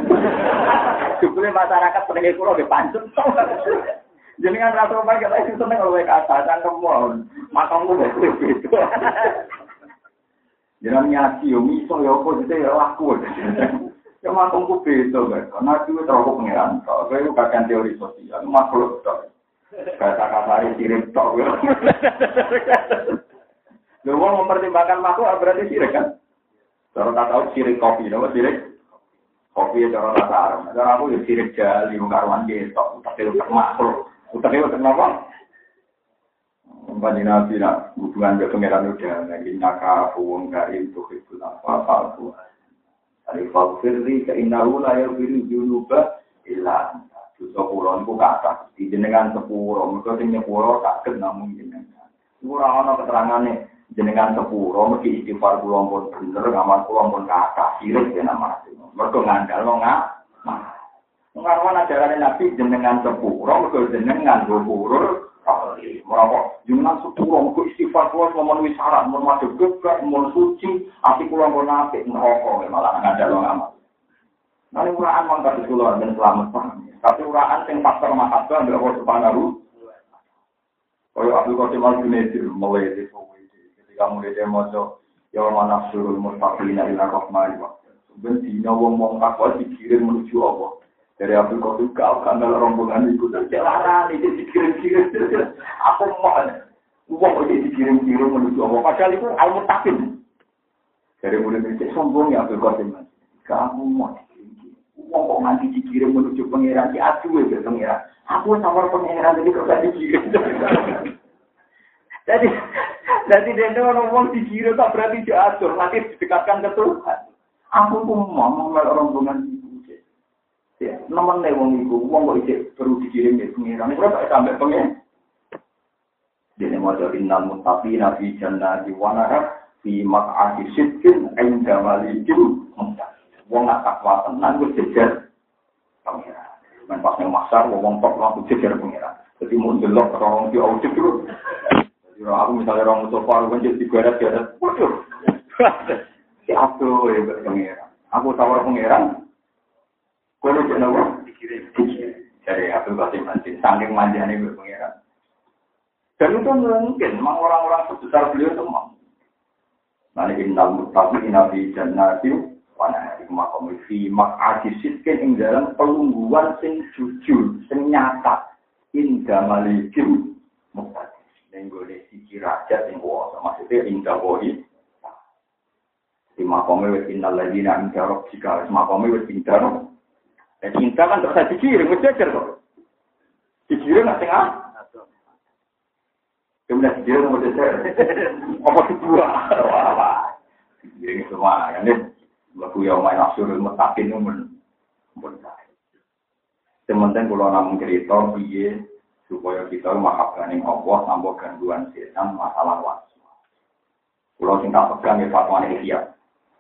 Sebelum masyarakat pendengar kalau di pancet. Jadi kan ratu pan kita itu seneng kalau kata dan kamu makammu begitu. Jangan nyati, yo miso, yo apa, itu ya laku. *laughs* Ya matungku beda, karena itu terlalu pengiran. Kalau itu kakek teori sosial, makhluk. Kata kasari sirik tok. *laughs* Lu mau mempertimbangkan makhluk berarti sirik kan? Kalau tak tahu sirik kopi, nama sirik kopi ya cara rata Arab. Cara aku ya sirik jali, mengkaruan gitu. Tapi itu makhluk. Tapi itu kenapa? Panji Nabi nak hubungan ke pangeran udah lagi naka wong karim tuh itu apa apa Dari fakirri ke inahu la yaghfiru junuba illa dosa kula niku kathah Gusti jenengan sepuro, mergo sing nyepuro saged namung jenengan. Ora ana keterangane jenengan sepuro mesti istighfar kula pun bener, ngamal kula pun kata sirik ya nama. Mergo ngandalno ngak. Ngarwan ajaran Nabi jenengan sepuro, mergo jenengan gopurur Merawat jumlah suku orang ku istighfar ku harus memenuhi syarat. Mermada gebrak, mau suci, api kurang kau nanti Ngerokok, malah gak ada lo ngamal Nanti uraan mangkat di keluar dan selamat Tapi uraan yang pasar mahasiswa ambil aku sepana lu Kalau aku kau cuman gunetir, mulai di Ketika mulai dia mojo, ya Allah nafsu, mustafi, nari narok, mari wakil Sebenarnya, ini orang mau dikirim menuju Allah. Dari Abdul Qasim kau kanal rombongan itu dan jalanan itu dikirim-kirim. Aku mau Uang itu dikirim-kirim menuju Allah. Padahal itu al-mutakin. Dari mulai itu sombong ya Abdul Qasim. Kamu mau Wong kok nganti dikirim menuju pangeran di adu ya pangeran. Aku sama pangeran jadi kok gak dikirim. Jadi jadi dia orang wong dikirim tak berarti diatur nanti didekatkan ke Tuhan. Aku pun mau mengenal rombongan. Ya, nomor nih wong itu, wong kok ijek perlu dikirim ke pangeran. Ini berapa sampai pangeran? Jadi mau jadi innal muttaqina fi jannati wa nahar fi maq'adi sidqin 'inda malikin muttaqin. wong nak takwa tenan wis jejer pangeran. Men pas nang masar wong tok langsung jejer pangeran. Jadi mau delok orang di audit dulu. Jadi aku misalnya orang musuh paru kan jadi garet-garet. Waduh. *laughs* Si aku ya pangeran. Aku tawar pangeran. Kalau jadi apa? Dikirim. Dari Abdul Qasim Mantin. Saking manjanya gue pangeran. Dan itu mungkin, memang orang-orang sebesar beliau mau. Nanti innal muttaqina fi jannatin wana iku makom fi mak'adi sitkin ing dalam pelungguan sing jujur sing nyata inda malikim muktadi ning gone siji raja sing kuwasa maksudnya inda wahi di makome wis innal ladina inda rabbika wis makome wis inda dan cinta kan terus dikirim wis jejer kok dikirim nang tengah Kemudian dia mau jejer, apa kedua? Ini semua kan Lagu yang main asurul mutakin itu men. Sementara kalau namun cerita, biye supaya kita mahabkan yang Allah tanpa gangguan setan masalah waktu. Kalau cinta pegang ya fatwa ihya.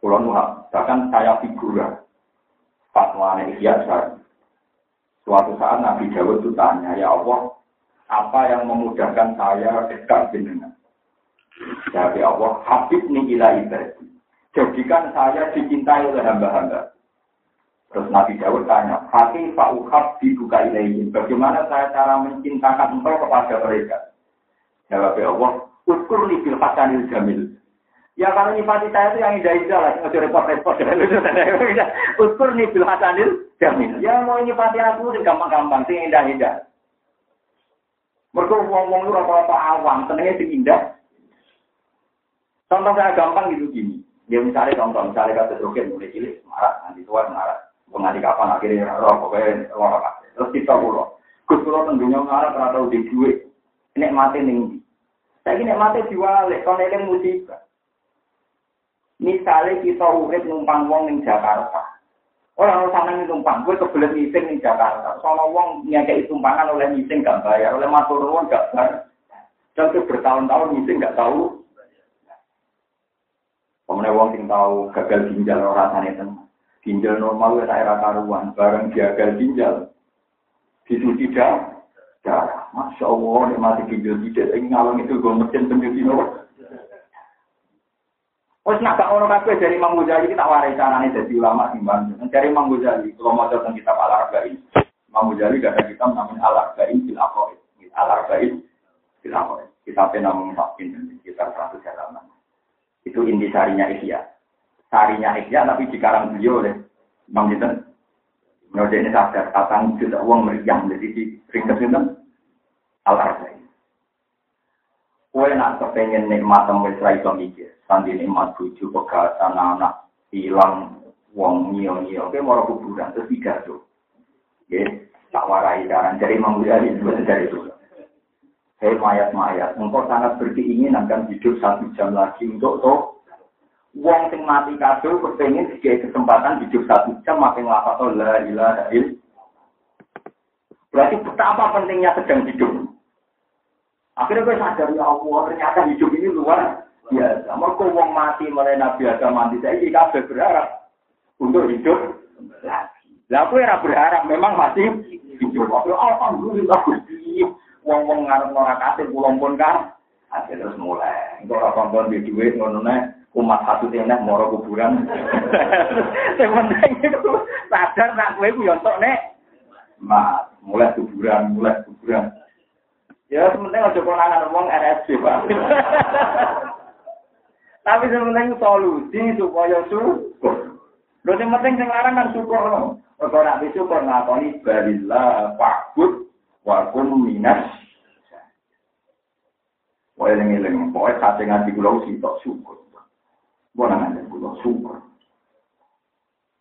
Kalau nuhak, bahkan saya figura fatwa ihya sekarang. Suatu saat Nabi Dawud itu tanya, ya Allah, apa yang memudahkan saya dekat dengan? Jadi Allah, habib ni ila ibadah. Jadikan saya dicintai oleh hamba-hamba. Terus Nabi Dawud tanya, Hati Pak Uhab dibuka ilaihim. Bagaimana saya cara mencintakan engkau kepada mereka? Jawab Allah, Uskur li bil hasanil jamil. Ya kalau nyifati saya itu yang indah-indah lah, nggak repot-repot. *laughs* Uskur li bil hasanil jamil. Ya mau nyifati aku itu gampang-gampang, sih indah-indah. Mereka ngomong lu rata-rata awam, tenangnya sing indah. Contoh saya gampang gitu gini. Ya misalnya contoh, misalnya kata roket mulai cilik, marah, nanti tua marah. Pengadil kapan akhirnya roh, pokoknya roh apa. Terus kita pulau. Gus pulau tentunya marah karena tahu di. Ini mati tinggi. Saya ini mati diwale, kalau ini musibah. Misalnya kita urip numpang wong ning Jakarta. Orang orang sana numpang, gue kebelet meeting ning Jakarta. Soalnya wong nyakei tumpangan oleh meeting gak bayar, oleh matur nuwun gak bayar. Dan itu bertahun-tahun meeting gak tahu Pemenang wong sing tahu gagal ginjal ora rasane tenan. Ginjal normal wis ae karuan, bareng gagal ginjal. Itu tidak darah. Masya Allah, nek mati ginjal tidak ing ngalung itu gue mesin nomor. Wes nak gak ono kabeh dari Imam Ghazali kita warai carane dadi ulama timbang. Dari Imam Ghazali, kalau mau tentang kitab Al-Arba'in. Imam Ghazali gak ada kitab namanya Al-Arba'in fil Aqaid. Al-Arba'in fil Aqaid. Kitabnya namanya Fakin, sekitar 100 halaman. Itu inti sarinya Ihya. Sarinya Ihya tapi dikarang beliau oleh Bang Jinten. Menurut ini sadar, tatang juta uang meriang. Jadi di ringkas itu al-arzai. Kue nak kepengen nikmat temu Israel itu mikir. Sandi nikmat buju, pegatan, anak, hilang, wong nyio-nyio. Kue mau kuburan, terus tiga tuh. Ya, tak warai. Jadi Imam Ghazali juga dari itu. Hei mayat-mayat, engkau sangat berkeinginan kan hidup satu jam lagi untuk toh. Wong sing mati kado kepengen dikasih kesempatan hidup satu jam makin ngapa toh la ilaha Berarti betapa pentingnya sedang hidup. Akhirnya gue sadar ya Allah, ternyata hidup ini luar biasa. Mereka wong mati mulai Nabi Adam mati saya kabeh berharap untuk hidup lagi. Lah aku era berharap memang masih hidup. Aku alhamdulillah Gusti. Wong-wong ngarep ora kasih pulang pun kan. Akhirnya terus mulai. Engko ora kompon di duit ngono umat satu tenek moro kuburan. *laughs* Sing penting itu sadar nak kowe ku yo entuk nek Mas, mulai kuburan, mulai kuburan. Ya sementing aja konangan wong RSC, Pak. *laughs* Tapi sementing solusi supaya syukur. Lho sing penting sing larang kan syukur. Kok ora bisa kok ngakoni balillah fa'bud wa kum minas. Wae eling-eling, pokoke kate ngaji kula sing tok syukur. Bona ngaji kula syukur.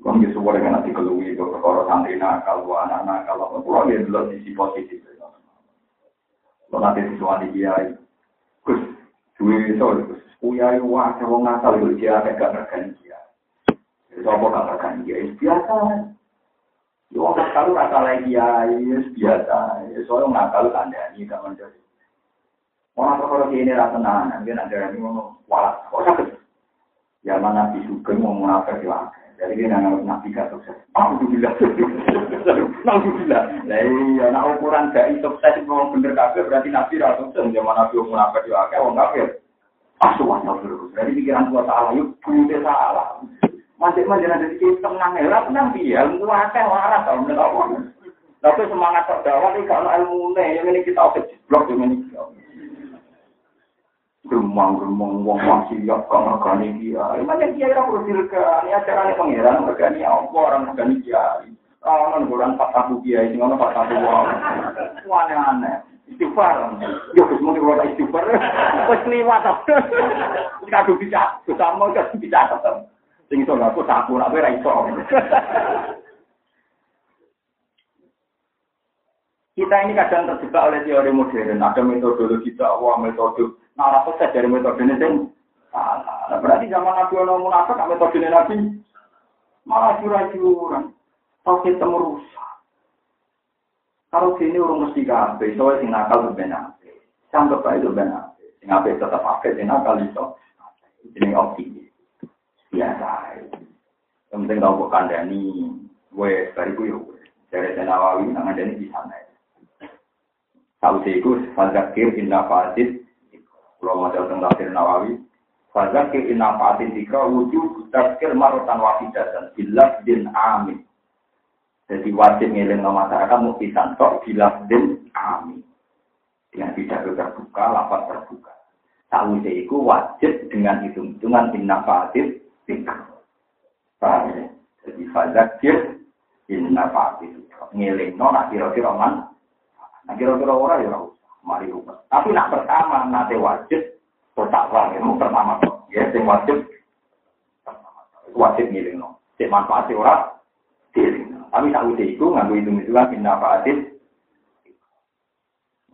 Wong ya suwore kan nanti keluwi itu perkara santri nakal, anak nakal, apa pulau ya dulu sisi positif. Sholat di suami kiai. Gus, duwe iso, gus. Kuyai wakil wong asal, gus. Dia agak gak rekan kiai. Gus, apa gak rekan kiai? Biasa. Yo, kalau rata lagi kiai, biasa. Soalnya nggak kalau tanda ini, gak menjadi. Mau nampak kalau kini rata nana, dia nanti ngomong, walau, kok sakit? Ya mana disukai mau munafik ya. Jadi dia nggak nabi gak sukses. Alhamdulillah. Alhamdulillah. Nah iya, nah ukuran gak sukses itu mau bener kafir berarti nabi gak sukses. Zaman nabi yang munafik ya kayak orang kafir. Asuhan terus. Jadi pikiran tua salah, yuk bute salah. Masih masih ada di ya, lah tenang dia. Ilmu akeh waras kalau menurut aku. Tapi semangat terdakwa ini kalau ilmu yang ini kita oke blok yang ini. Gemang-gemang wong wong siap kang regani kiai. Mana kiai ora perlu diregani, acarane pangeran regani apa orang regani kiai. Kawan bulan empat tabu kiai, sing ono empat tabu wong. Aneh-aneh. Istighfar. Yo wis muni ora istighfar. Wis liwat. Kado bisa, sama kado bisa. Sing iso aku tak ora ora iso. Kita ini kadang terjebak oleh teori modern. Ada metodologi dakwah, metode Nah, sukses dari metode ini sing salah. berarti zaman Nabi ono munafik metode Nabi malah curang-curang. Tauhid temu rusak. Kalau sini urung mesti kabeh, soalnya sing nakal. Sanggup bae itu ben ape. Sing ape tetap ape, sing nakal iso. Jeneng optimis. Biasa. Yang penting tau kok kandani, gue bariku yo. Dari Nawawi, nang ada di sana. Tahu sih itu, fadzakir inna fasid kalau mau tentang tafsir Nawawi, Fadzakir inna fa'atin dikra wujud tazkir marotan dan bilas din amin. Jadi wajib ngiling ke masyarakat mesti santok bilas din amin. Dengan tidak terbuka, lapat terbuka. Tahu itu wajib dengan hitung-hitungan inna fa'atin dikra. Paham ya? Jadi fadzakir inna fa'atin dikra. Ngiling no, kira-kira man. Kira-kira orang ya mari rubah. Tapi nak pertama nanti wajib wang itu pertama ya sing wajib wajib ngiling no. Sing manfaat ora diling. Tapi tak udah itu nganggo itu itu kan manfaatin.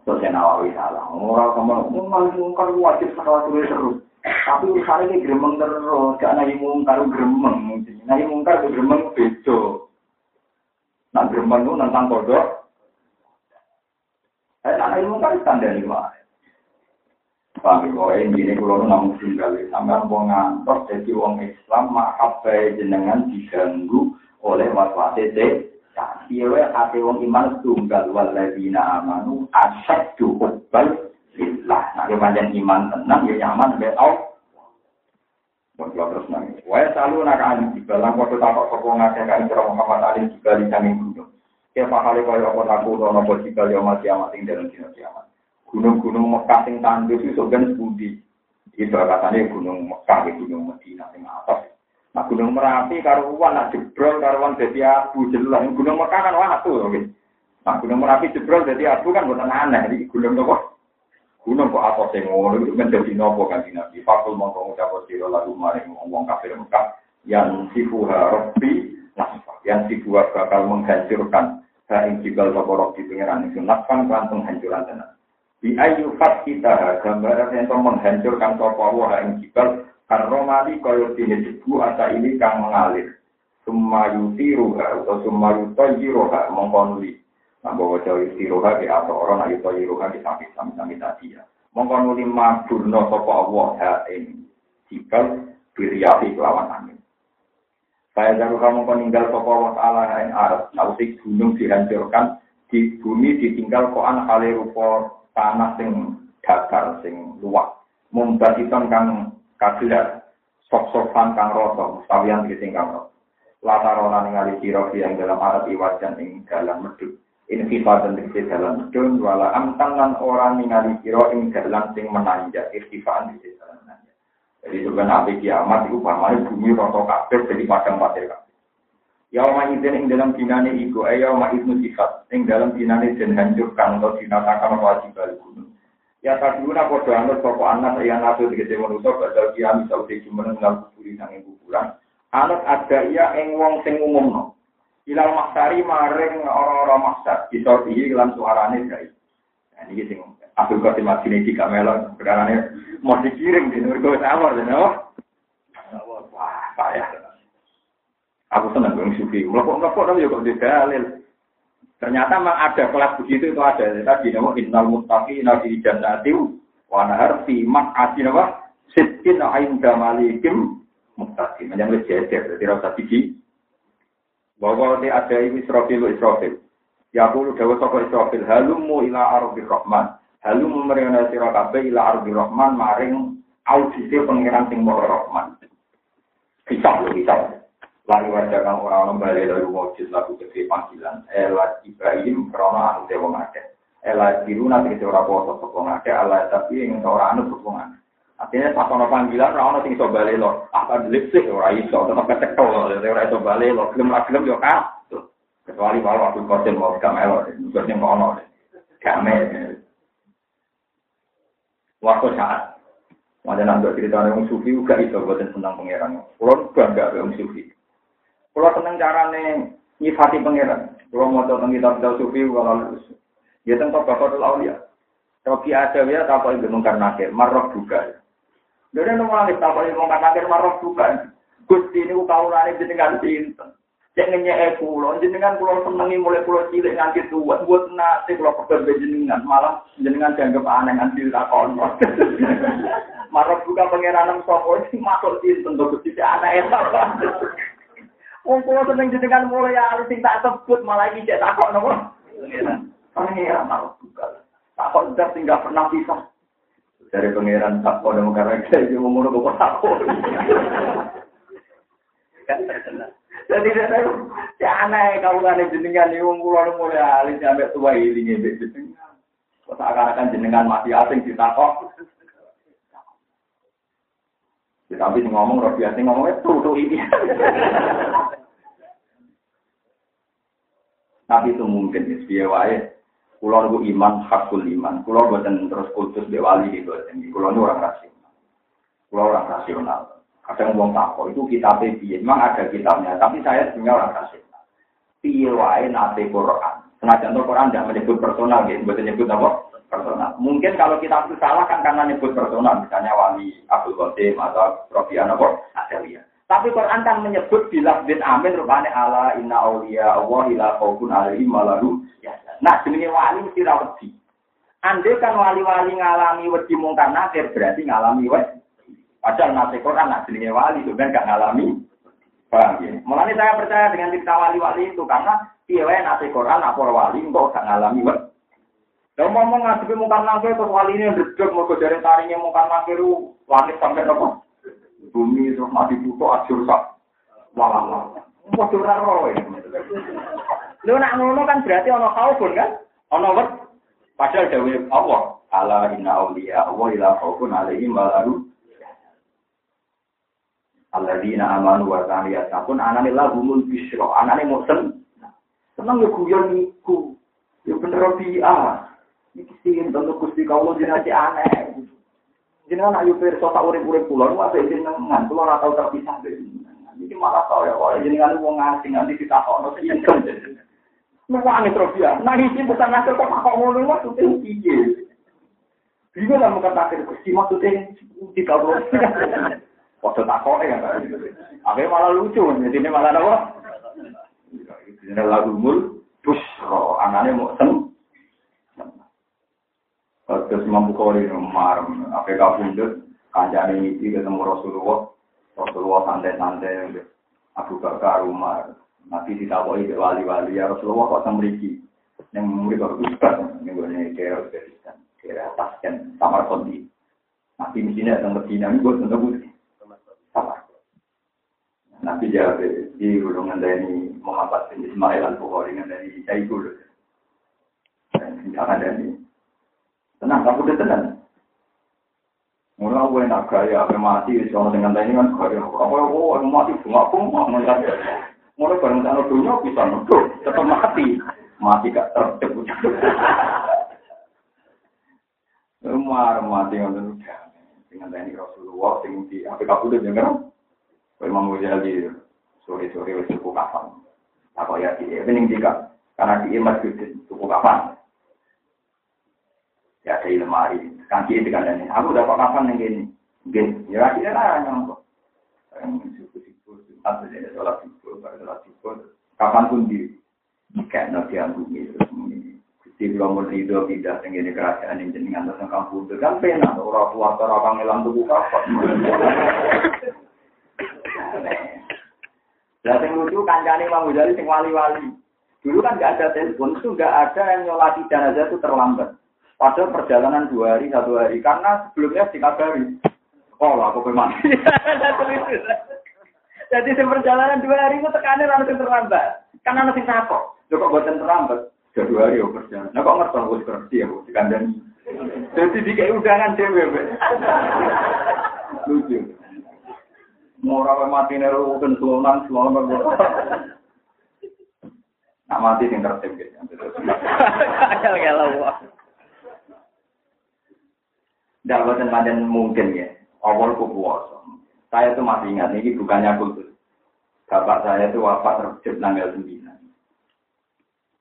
Terus saya nawawi salah. Orang sama mungkar wajib salah terus terus. Tapi urusannya ini gremeng terus. Gak nahi mungkar gremeng. Nahi mungkar gremeng bejo. Nah gremeng itu tentang kodok. Saya tak ilmu kan tanda lima. Paham ya, ini kalau namun tinggal sampai wong ngantor jadi wong Islam mahabai jenengan diganggu oleh waswase teh. Iya, hati wong iman tunggal waladina amanu asyad hubbal lillah. Nah, kemudian iman tenang, ya nyaman, ya Allah. Kalau terus nangis. Wah, selalu nak alim juga. Lang waktu takut sokong ngakak kain cerah Muhammad alim juga di samping Ya pakale kaya apa naku utawa napa jika ya mati amat ing dalam dina kiamat. Gunung-gunung Mekah sing tandus iso ben sepundi. Itu katanya gunung Mekah ya gunung Medina sing atas. Nah gunung Merapi karuan nak jebrol karuan dadi abu jelas. Gunung Mekah kan watu oke. Nah gunung Merapi jebrol dadi abu kan bukan aneh. Jadi gunung nopo? Gunung kok apa sing ngono itu menjadi nopo kan Nabi. Fakul mongko ngucap sira lagu maring wong kafir Mekah yang sifuha rabbi nah yang sifuha bakal menghancurkan Saing jibal soporok di pengiran itu nafkan kelantung hancuran tenan. Di ayu fat kita gambaran yang menghancurkan sopo wah ing jibal karomali koyo dini jebu ata ini kang mengalir. Sumayuti ruha atau sumayutoyi ruha mengkonuli. Nambah wajah istiroha di atau orang ayu to iroha di sakit sami-sami tadi ya. Mongko nuli magurno sapa Allah ha ing jikal biriyahi kelawan angin. Saya jago kamu meninggal sapa Allah taala ing arep sautik gunung dihancurkan di bumi ditinggal koan kali rupa tanah sing datar sing luas. Mumbasiton kang kagelar sok-sokan kang rata mustawian ditinggal rata. Latarona ningali sira yang dalam arep iwajan ing dalam medhut infifatan di dalam medun wala amtan lan orang ningali kira ing dalam sing menanjak irtifaan di dalam menanjak. Jadi sebenarnya nabi kiamat itu pamane bumi roto kabeh jadi padang pasir kabeh. Ya ma izin ing dalam dinane iku ayo ma ibnu sifat ing dalam dinane den hancurkan atau dinatakan wajib balik gunung. Ya kaduna padha anut sapa anak ya nabi digede manusa badal kiamat iso dijumeneng nang kuburi nang kuburan. Anut ada iya ing wong sing umumno. Ilal maksari maring orang-orang maksar. Bisa dihi kelan suarane guys. Nah, ini sing Abdul Qasim Madini jika melon. Berkaranya mau dikirim di Nurgo Tawar. Wah, payah. Aku senang dengan sufi. Melokok-melokok tapi juga di dalil. Ternyata memang ada kelas begitu itu ada. Tadi nama innal muttaqi nabi jannatiu wa nahar fi maq'ati nama sittin inda malikim muttaqi. Yang lebih jejer. Jadi rasa biji bahwa ada ini Israfil Israfil. Ya aku dawa saka Israfil halumu ila ardi rahman. halu memerintah sira kabeh ila ardi rahman maring audite pangeran sing maha rahman. Bisa lho bisa lari wajah kang ora ono bali lalu wajib laku gede panggilan. Ela ibrahim krono ahli wong akeh. Ela diruna tegese ora poso sapa ngake ala tapi yang ora anu sokongan artinya pas ono panggilan ora ono sing iso bali lho apa ah, delik ora iso tetep ketek ora iso bali lho gelem ra gelem yo ka kecuali kalau waktu kosin mau kamera, maksudnya mau nol, kamera, Waktu saat Wajan nanti cerita orang sufi juga itu buatan tentang pangeran. Pulau bangga orang sufi. Pulau seneng carane nyifati pangeran. Pulau mau tentang kitab kitab sufi kalau dia tentang bapak ya. Robi ada ya tak boleh mungkar nakir, marok juga. Dari nunggu tak boleh mungkar nakir, marok juga. Gusti ini kaulane jenengan sinten. Cek ngenyek pulau, jenengan pulau senengi mulai pulau cilik nganti tua, buat nasi pulau pekerja jenengan, malah jenengan dianggap aneh nganti lakon. *laughs* Marok juga pengiranan sopo *laughs* masuk sinten tuh gusti anak itu. Wong pulau seneng jenengan mulai harus tak sebut malah ini cek takok nopo. Pangeran marok juga. Takok udah tinggal pernah pisah. Dari pangeran takok dan karena *laughs* saya juga mau nopo takok. Jadi saya aneh kau kan jenengan nih wong kula mulai alis sampai tua ini nih jenengan. Kok akan jenengan masih asing ditakok. Ya, tapi ngomong roh biasa ngomongnya tuh tuh ini. tapi itu mungkin ya, dia wae. Iman hakul iman. Kulo boten terus kultus be wali gitu. Kulo ini orang rasional. Kulo orang rasional kadang wong tako itu kita piye memang ada kitabnya tapi saya sebenarnya orang kasih. Piye nate Quran? Senajan to Quran tidak menyebut personal gitu bukan menyebut apa? Personal. Mungkin kalau kita itu salah kan karena menyebut personal. Misalnya wali Abdul Qasim atau Rofian apa? Adelia tapi Quran kan menyebut bila bin amin rupane ala inna auliya Allah ila khaufun alaihim malalu nah jenenge wali mesti ra wedi. Andai kan wali-wali ngalami wedi mungkar nakir berarti ngalami wedi Padahal nasi Quran jenenge wali kan gak ngalami. Paham ya? Saya percaya dengan cerita wali-wali itu karena piye nasi Quran apa wali kok gak ngalami wet. Kalau ngomong ngadepi mungkar nakir terus wali ini ndredeg mau dari tarinya mungkar nakir langit sampai nopo. Bumi terus mati butuh ajur sak. Walah. Padha ora roh. Lho nak ngono kan berarti ana khaufun kan? Ana wet. Padahal dawuh Allah, ala inna auliya Allah ila khaufun alaihim wa Alladzina amanu wa kanu yattaqun anane lahumul bisyra. Anane musen. Seneng yo guyon niku. Yo bener bi'a. Iki sing tentu Gusti kawula jenenge aneh. Jenengan ayo pirsa tak urip-urip kula niku apik jenengan. Kula ora tau terpisah dari. Iki malah tau ya kok jenengan wong asing nanti ditakokno sing. Nuwangi terus ya. Nah iki bukan ngasih kok kok ngono maksudnya piye? Bingung lah mungkin akhir Gusti maksudnya tidak Waktu takok ya. Akhirnya malah lucu, jadi ini malah apa? Ini lagu mul, busro, Maknanya mau sen. Terus Imam Bukhari marem, apa kabundut, kancane ini ketemu Rasulullah, Rasulullah santai-santai, Abu Bakar Umar, Nabi ditakoki ke wali-wali ya Rasulullah kok semriki. Yang murid kok ustaz, yang gue kira Uzbekistan, kira Tasken, Samarkandi. Nabi mestinya datang Medina, ini gue sama. Nabi jawab di golongan dari Muhammad bin Ismail al Bukhari dari Sayyidul. Ada ini. Tenang, kamu udah tenang. Mulai aku enak gaya, apa mati, soal dengan ini kan gaya. Ya, oh, mati, bunga aku mau ngeliat. Mulai bareng sana dunia bisa nuduh, tetap mati. Mati gak tercebut. Umar mati udah. Dengan tani Rasulullah sing di apa kabeh udah denger. Imam Ghazali sore-sore wis cukup kapan. Apa ya dia bening jika karena dia masih cukup kapan. Ya ada lemari, kaki di kandangnya. Aku dapat kapan yang gini? Gini, ya akhirnya lah nyongkok. Siku-siku, atau jadi sholat pada sholat siku, kapan pun di kayak nanti yang terus muni. Gusti kula mun rido pindah teng ngene kerajaan ing jenengan terus kampung kan penak ora kuat ora kangelan tuku kapan. Lah sing lucu kancane Imam Ghazali sing wali-wali. Dulu kan nggak ada telepon, itu nggak ada yang nyolati jenazah itu terlambat. Padahal perjalanan dua hari, satu hari. Karena sebelumnya dikabari. Oh, aku mati. *laughs* Jadi si perjalanan dua hari itu tekanan langsung terlambat. Karena nanti takut. Cukup buatan terlambat. Sudah dua hari ya perjalanan. Nah kok ngerti aku kerja ya, dikandani. Jadi di kayak udangan cewek. *laughs* Lucu. Mau orang mati neru mungkin sulan, sulan Nak mati sing tertib gitu. Kayak kalau tidak buatan mungkin ya. Awal puasa. Saya itu masih ingat, ini bukannya kultus. Bapak saya itu wafat terkejut tanggal 9.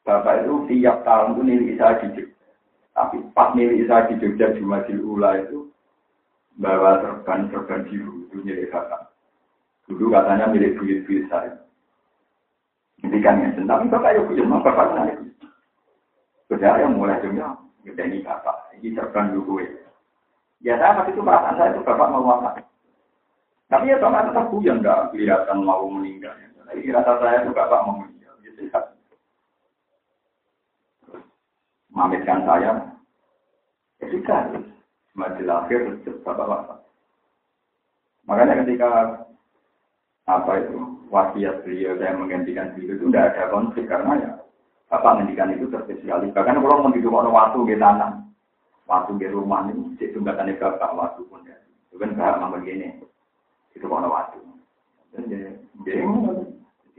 Bapak itu tiap tahun itu milik saya di Jogja. Tapi pas milik saya di Jogja di Majil Ula itu bawa serban-serban biru itu milik bapak. Dulu katanya milik duit-duit saya. Ini kan ya, tapi bapak ya punya, bapak saya. Saudara yang mulai dunia, ini bapak, ini serban dulu ya. Ya saya waktu itu perasaan saya itu bapak mau wafat. Tapi ya bapak tetap yang nggak kelihatan mau meninggal. Jadi rasa saya itu bapak mau meninggal. Gitu ya. Mamitkan saya. Ya sudah. Semakin akhir bapak wafat. Makanya ketika apa itu wasiat beliau saya menggantikan beliau itu tidak ada konflik karena ya bapak menghentikan itu terspesialis. Bahkan kalau hidup orang waktu di tanah waktu di rumah ini, cek jembatannya bapak waktu pun ya. Itu kan mau begini, itu mau waktu. Dia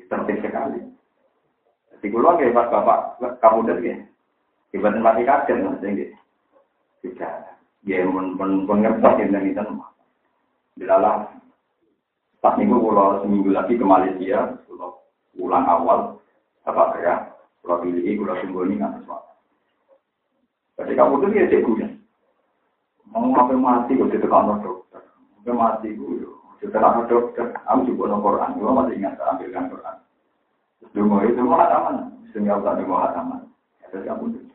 tertib sekali. Jadi kalau nggak pas bapak kamu dari ya, ibadah mati kaget lah, jadi tidak. Dia pun pun yang dari itu. Pas minggu kalau seminggu lagi ke Malaysia, kalau pulang awal, apa ya, kalau pilih, kalau sungguh ini nggak sesuatu. Jadi kamu tuh cek ya. Mau ngapain mati kok di kamar dokter. Ngapain mati gue, di kamar dokter. Aku juga no Quran, gue masih ingat ambilkan Quran. Dungo itu mau hataman, sehingga aku tak dungo hataman. Jadi kamu tuh.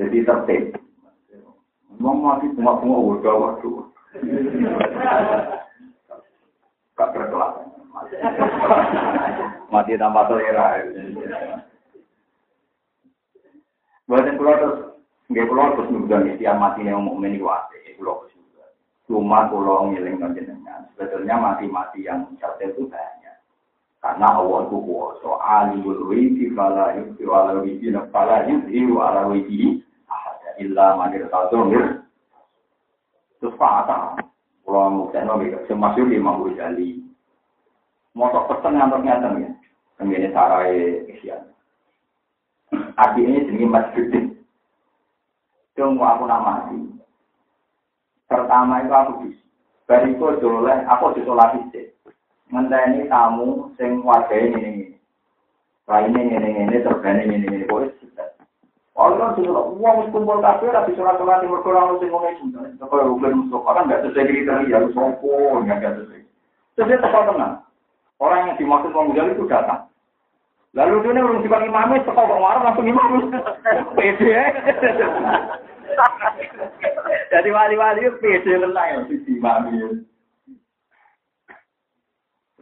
Jadi tertib. Mau mati cuma semua udah waktu. Gak berkelas. Mati tanpa selera. Buatan pulau terus, nggak pulau terus nunggu istilah mati yang meni wate, pulau juga. Cuma pulau ngiling dengan sebetulnya mati-mati yang cerdas itu banyak. Karena awal itu kuasa, alimul wiki, fala yukti ala wiki, fala yukti ala wiki, ahada illa manir tazomir. Terus patah, Kalau mau saya nabi, saya masuk lima puluh jali. Mau sok pesen ngantor ngantor ya. Kemudian sarai Asia. Akhirnya jadi masjid. Itu mau aku nama mati. Pertama itu aku bis. Bariku jololeh, aku disolasi sih. Ngenteni tamu sing wadah ini. Lainnya ini, ini, ini, terbanyak ini, ini. Boleh. Sudah. Allah sudah uang kumpul kafe tapi surat surat yang berkurang sing ngomong itu. Kalau bukan musuh orang nggak sesuai kriteria, harus sopo nggak sesuai. Terus dia tenang. Orang yang dimaksud pemuda itu datang. Lalu dia urung imam wis teko kok warung langsung imam. Pede. Jadi wali-wali pede tenan ya di imam.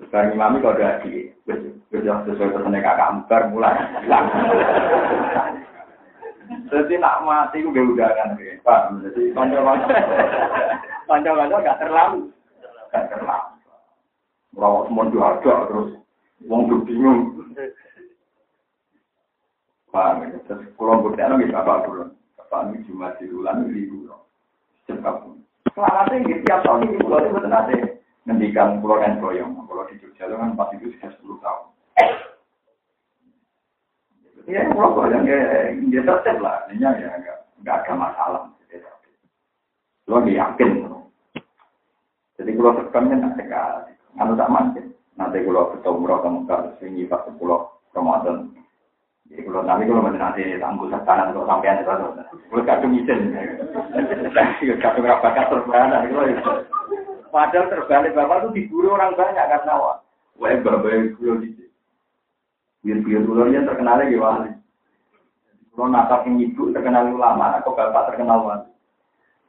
Sekarang imam kok ada di sesuai pesannya kakak mulai. Jadi nak mati gue udah kan, Pak. Jadi panjang-panjang, panjang-panjang gak terlalu, gak terlalu. Merawat semua diajak terus, wong tuh bingung. Ya? Terus kalau bukti anak apa dulu? Bapak ini cuma di bulan ribu. Cepat. Selamatnya gitu, tiap tahun ini pulau itu betul nanti ngendikan pulau dan boyong. Kalau di Jogja itu kan pas itu sudah 10 tahun. Ya, pulau boyong ya, dia tetap lah. Ya nggak ada masalah. Lo yakin. Jadi kalau tekan kan sekali. Anu tak mungkin. Nanti kalau ketemu umroh ke Mekah, pas sepuluh Ramadan, jadi kalau nanti kalau nanti tangguh setanan untuk sampean itu, kalau izin, kadung terbalik, padahal terbalik bapak itu diburu orang banyak karena wah, wah bapak itu biar-biar ulurnya terkenalnya gimana? Kalau natak yang ibu terkenal ulama, atau bapak terkenal wali.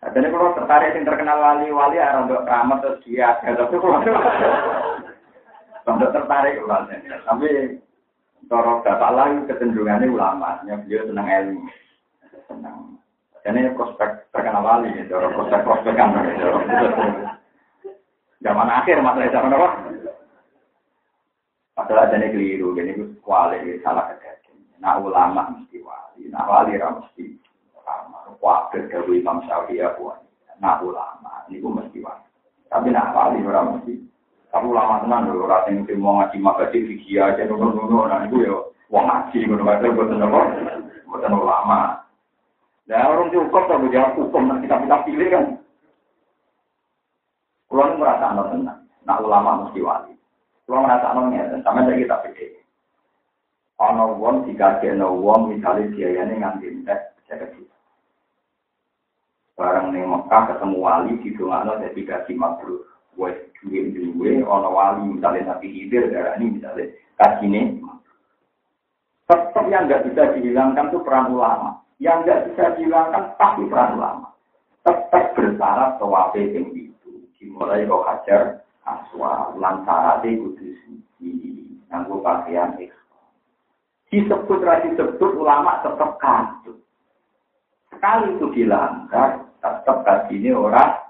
Jadi kalau tertarik yang terkenal wali-wali, ya untuk ramah terus dia, tapi kalau tertarik ulama. Tapi Cara bapak lain kecenderungannya ulama, yang beliau senang ilmu, senang. Ini prospek terkenal wali, cara prospek prospekan, zaman akhir masalah zaman apa? Masalah jadi keliru, jadi itu wali salah kejadian. Nah ulama mesti wali, nah wali mesti ulama. Wakil dari Imam Syafi'i ya Nah ulama, ini mesti wali. Tapi nah wali orang mesti Aku lama tenan lho, ora sing mau ngaji makasih fikih aja ngono-ngono, nah iku ya wong ngaji ngono kae boten apa? Boten ulama. Lah orang cukup to jawab hukum nanti kita pilih kan. Kulo merasa ana tenan, nak ulama mesti wali. Kulo merasa ana ngeten, sampe saya kita pilih. Ana wong dikagekno wong misale biayane nganti entek jaga juta. Barang ning Mekah ketemu wali didongakno dadi gaji mabrur. Wes duwe-duwe ana wali misalnya Nabi Hidir darah ini misalnya kasine tetap yang nggak bisa dihilangkan itu peran ulama yang nggak bisa dihilangkan pasti peran ulama tetap bersyarat tawafe yang itu dimulai kau hajar aswa lan syaratnya kudu suci nganggo pakaian ekspor disebut ra disebut ulama tetap kacau sekali itu dilanggar tetap kasine orang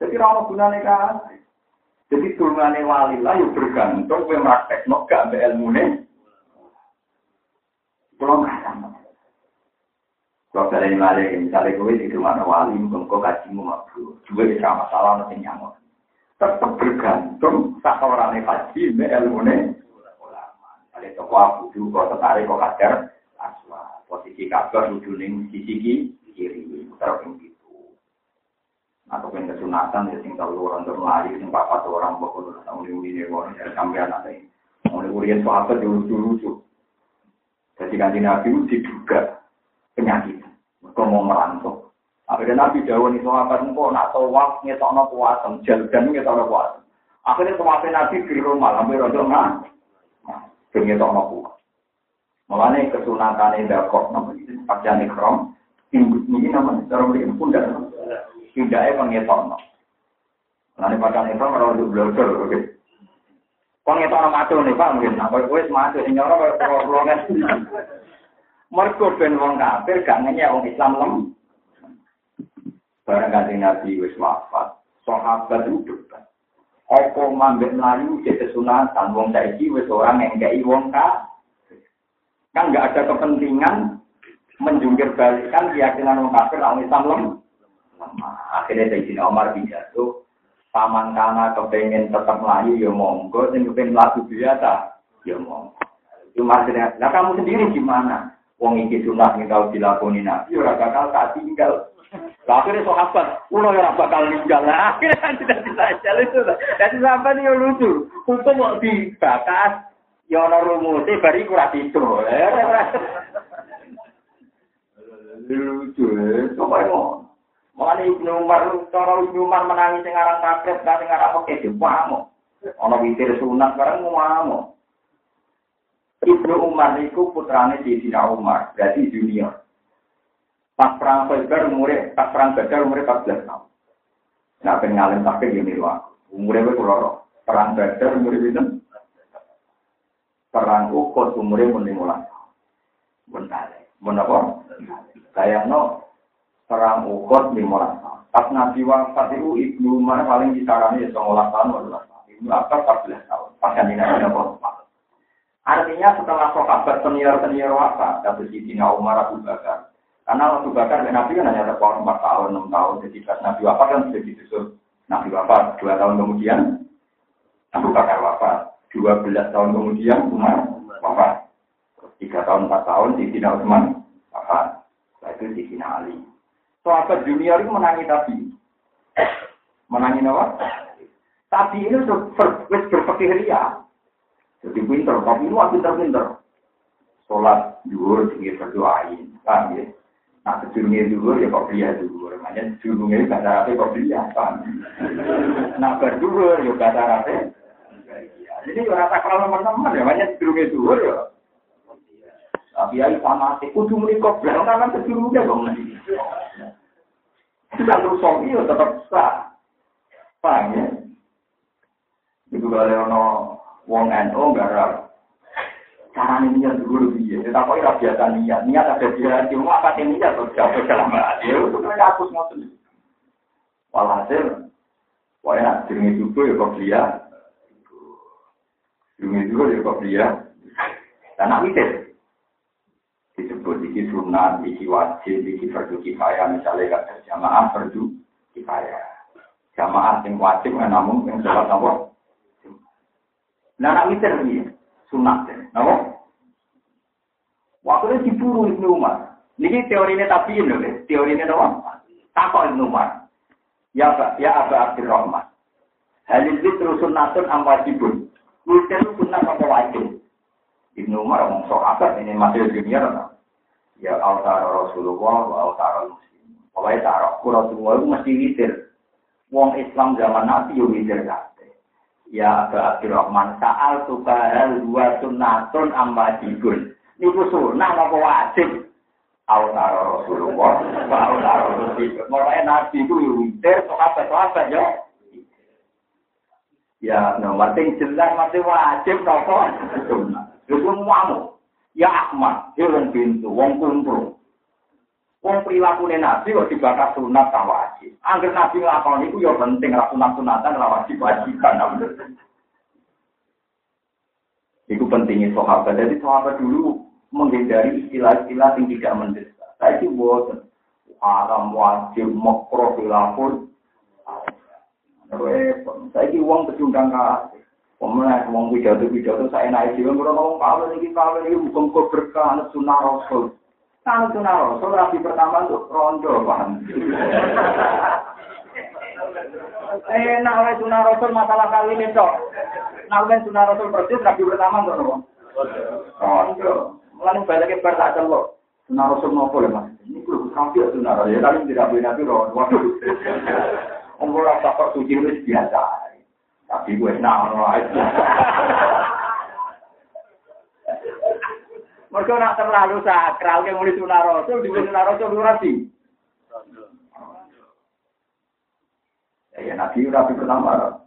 jadi orang gunanya kan. Jadi turunannya wali lah yang bergantung gue praktek no gak ambil ilmu nih. Kalau nggak sama. Kalau wali misalnya gue di rumah wali mungkin kau kajimu mabru. Juga bisa masalah nanti nyamuk. Tetap bergantung sak orangnya kaji ambil ilmu nih. Ada toko aku juga tertarik kau kajar aswa. Posisi kabar ujung sisi kiri. Terus atau yang kesunatan ya sing tahu orang termelayu sing papat orang pokok tahu di uri orang dari sampean ada di uri sahabat di lucu lucu jadi kanji nabi diduga penyakit mereka mau merantau akhirnya nabi jauh nih sahabat engkau nak tahu wak ngetok no puasa jalan ngetok no puasa akhirnya sahabat nabi di rumah hampir rodo nah ngetok no puasa Mulanya kesunatan ini dakok namanya pakaian ikram, ini namanya cara beri pundak tidaknya pengetokno. Padang itu orang untuk belajar, oke. Pengetokno mati nih pak mungkin, apa gue mati sih nyorok kalau pulau kan. Mereka ben kafir gak Islam lem. Barang ganti Nabi wis wafat, sahabat itu debat. Apa mambek melayu jadi sunatan, wong saiki wis orang yang gak wong kafir. Kan nggak ada kepentingan menjungkir keyakinan wong kafir orang Islam lem. Akhirnya Sayyidina Omar pidato, paman kana kepengen tetap melayu ya monggo, sing kepengen melaku biasa ya monggo. Cuma nah kamu sendiri gimana? Wong iki sunah tahu dilakoni nabi, ora bakal tak tinggal. Akhirnya sahabat, ulo ora bakal tinggal. Nah, akhirnya kan tidak bisa jalan itu. Jadi sahabat ini lucu. Hukum mau dibakas, ya ana rumusnya, bari kurang itu. Lucu, coba mau. Mulane Ibnu Umar, cara Ibnu Umar menangis sing aran kaget, sing aran oke dipamo. Ana witir sunat bareng ngomong. Ibnu Umar itu putrane Sayyidina Umar, berarti junior. Pas perang Khaybar umure, pas perang Badar umure 14 tahun. Nah, ben ngalim takdir yo niru aku. Umure wis kula Perang Badar umure pinten? Perang Uhud umure mun 15 tahun. Mun kale. Mun apa? Kayakno perang Uhud 15 tahun. Pas Nabi wafat itu Ibnu Umar paling kisarannya 19 tahun, 12 tahun. Ibnu Abbas 14 tahun. Pas kan ini ada Artinya setelah sahabat senior-senior wafat, kata Sidina Umar Abu Bakar. Karena Abu Bakar dan Nabi kan hanya terpaut 4 tahun, 6 tahun. Jadi pas Nabi wafat kan sudah disusul. Nabi wafat, 2 tahun kemudian Abu Bakar wafat. 12 tahun kemudian Umar wafat. 3 tahun, 4 tahun Sidina Utsman wafat. Setelah itu Sidina Ali. Sahabat junior itu menangi Nabi. Menangi apa? Tapi ini berpikir ria. Jadi pinter, tapi itu pinter-pinter. Sholat juhur tinggi berdoain, paham ya? Nah, sejurungnya juhur ya kok beliau juhur. Makanya sejurungnya gak ada rapi kok beliau, paham? Nah, berjuhur ya gak ada rapi. Jadi ya rata kalau teman-teman ya, makanya sejurungnya juhur ya. Tapi ya sama sih, kudu menikah, belakang kan sejurungnya dong. Tidak rusak, iya tetap sah. Paham ya? Itu kalau wong NU garap cara niat dulu dia kita kok ora biasa niat. Niat ada dia cuma apa sih niat? Tuh jauh dalam hati. Itu kan aku ngoten walhasil wah enak jenenge juga ya kok dia. Jenenge juga ya kok dia. Dan aku disebut iki sunat, iki wajib, iki fardu kifayah. Misalnya kata jamaah fardu kifayah. Jamaah yang wajib namun yang sholat apa Nah, nak mikir ini, sunat. Napa? Waktu itu diburu Ibnu Umar. Ini teorinya tapi ini, teorinya apa? Takut Ibnu Umar. Ya Pak, ya Aba Abdurrahman. Halil itu terus sunatun amwajibun. Witir itu sunat apa wajib? Ibnu Umar ngomong sahabat ini masih junior. Ya altar Rasulullah wa altar Muslim. Pokoknya taruh, Rasulullah itu mesti witir. Wong Islam zaman Nabi yo witir kan. Ya Aba Abdurrahman, sa'al tukahal dua sunnatun amma digun. Niku sunnah apa wajib? Autara Rasulullah, wa autara Rasulullah. Nabi itu witir, sahabat-sahabat ya. Ya, no, penting jelas masih wajib nopo sunnah. Itu semuamu. Ya Ahmad, wong pintu, wong kumpul. Wong perilaku nabi kok dibakar sunat tak wajib. Angger nabi nglakoni iku ya penting ra sunat sunatan ra wajib wajiban. Iku pentingnya sahabat. Jadi sahabat dulu menghindari istilah-istilah yang tidak mendesak. Saya itu buat haram wajib makro khilafun. Saya itu uang pecundang kasih. Pemenang uang pidato pidato saya naik jiwa kalau ngomong kalau ini kalau ini kau berkah sunnah rasul. Kalau sunnah rasul rapi pertama untuk rondo paham. Eh, nak oleh sunnah rasul masalah kali ini cok. Nak oleh sunnah rasul persis rapi pertama untuk rondo. Rondo. Mulai balik ke tak celok. Sunnah rasul nopo ya mas. Ini kudu sampai sunnah rasul. Ya kali tidak boleh nabi rondo. Umur rasa kok suci biasa. Tapi gue nak aja. Mereka nak terlalu sakral, yang mulai sunah rasul, di sunah rasul lu rapi. Ya, nabi rapi pertama.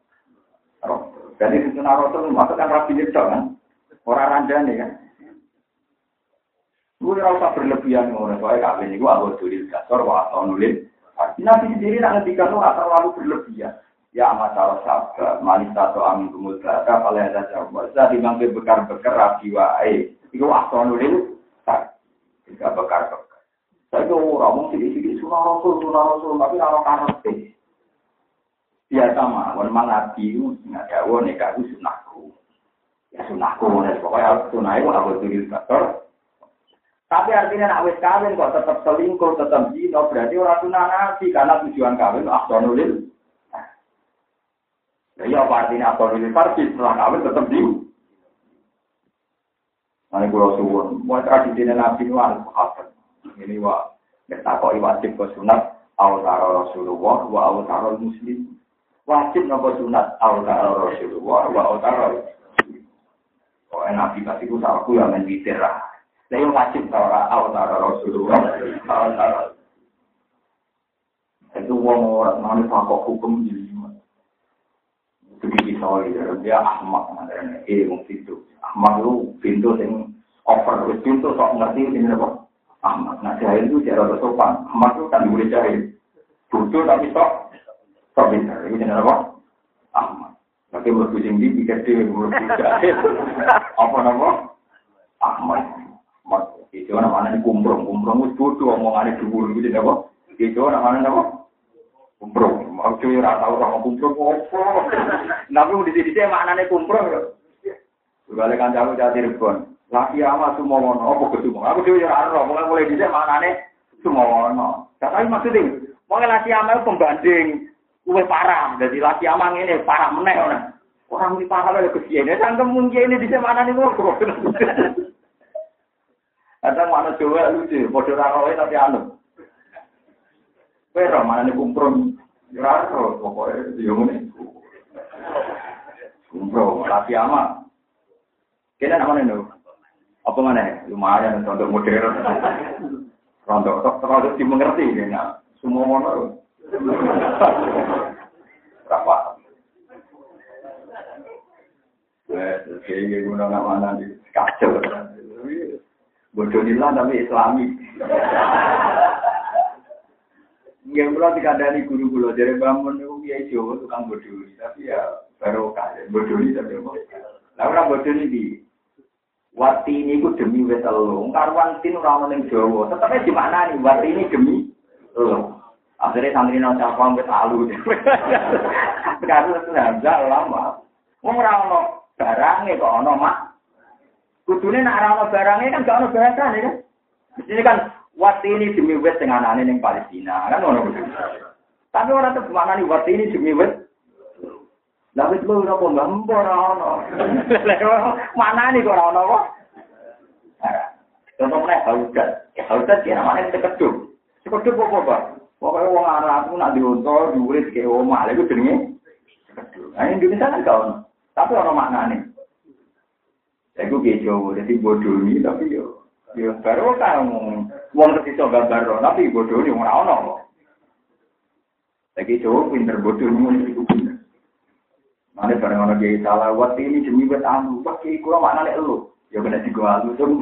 Jadi sunah rasul maksudkan rapi itu kan, orang nih kan. Gue rasa berlebihan ngono, soalnya kawin itu aku tulis kasar, wah nulis. Nabi sendiri nak ngerti kan terlalu berlebihan. Ya masalah sabda, manis atau amin kemudian, kalau ada jawab, saya dimangke bekar-bekar rapi wae. Iku asal nulis, tak. Tidak bekar-bekar. Saya itu orang mau sidik-sidik surah rasul, surah rasul, tapi kalau karate. Mah, memang nabi itu nggak jauh nih kau sunahku. Ya sunahku, pokoknya sunah itu aku tulis bakar. Tapi artinya nak wis kawin kok tetap selingkuh, tetap zina, berarti orang sunah nabi karena tujuan kawin asal nulis. Ya, apa artinya asal nulis farsi setelah kawin tetap zina. Nanti pulau suwun, mau tradisi nabi itu apa? Ini wa kita kok wajib ke sunat awtaro Rasulullah wa awtaro Muslim. Wajib nopo sunat awtaro Rasulullah wa awtaro Kok nabi pasti ku salahku yang main witir lah. Saya wajib tau ora awal Rasulullah. Awal Itu wong orang nanti pakok hukum jadi Begitu soalnya dia Ahmad. Eh, wong itu. Ahmad itu pintu yang over, pintu sok ngerti ini apa? Ahmad. Nah, jahil itu cara bersopan. Ahmad itu kan boleh jahil. Bodoh tapi sok sok pintar. Jenis apa? Ahmad. Tapi berkucing di pikir dia jahil. *laughs* Apa nama? Ahmad. Ahmad. Itu namanya kumprong. Kumprong itu bodoh omongannya dulu. Itu jenis apa? Itu namanya apa? kumprung. Mau cuy rata orang mau kumprung apa? Nabi mau di sini dia mana nih kumprung? Kembali kan jago jadi rebon. Laki ama tuh mau ngono, aku ketemu. Aku cuy rata orang mau mulai di sini mana nih? Tuh. Tapi maksudnya, mau laki ama pembanding. Uwe parah, Dadi laki ama ngene parah meneh. ora. Orang di parah lah kesian. Ya sangat mungkin ini di sini mana nih? Ada mana Jawa lucu, bodoh rakyat tapi anu. Roh mana nih kumprong. Ya roh, pokoknya dia muni. Kumprong, laki ama. Kita namanya nih. Apa mana? Lumayan untuk modern. Rontok, terlalu dimengerti ya. Semua mono. Berapa? Eh, kayak guna nggak mana di kacau. Bodoh tapi Islami. Nggak pula dikandani guru guru dari bangun itu dia Jawa tukang bodoh tapi ya baru kaget bodoh tapi apa? Lah orang bodoh ini Wati ini ku demi wis. Karuan tin ora ono ning Jawa. Di mana nih wati ini demi telu. Akhirnya santri nang capang wis alu. Sekarang hamzah lama. Wong ora barange kok ono mak. Kudune nek ora ono barange kan gak ono bahasane kan. Ini kan wati ini demi wis sing anane ning Palestina kan ono. Tapi orang tuh mana nih wati ini demi wis Lah wis lu ora kok mbah ora ono. *laughs* Mana nih kok ora ono kok? Contoh meneh haudat. Ya haudat ya namanya sekeduk. Sekeduk apa, Pak? Pokoknya wong Arab ku nak diunta diurit ke iku jenenge sekeduk. Nah, Indonesia kan gak ono. Tapi ono maknane. Saya gue Jawa, jadi bodoh ini, tapi yo, yo baru kan wong terus gambar, tapi bodoh ini orang ono. Lagi Jawa pinter bodoh ini, itu pinter. Mana bareng orang kiai salah, waktu ini demi buat anu, pas kiai kurang mana nih lu? Ya kena di gua lu tuh. *laughs*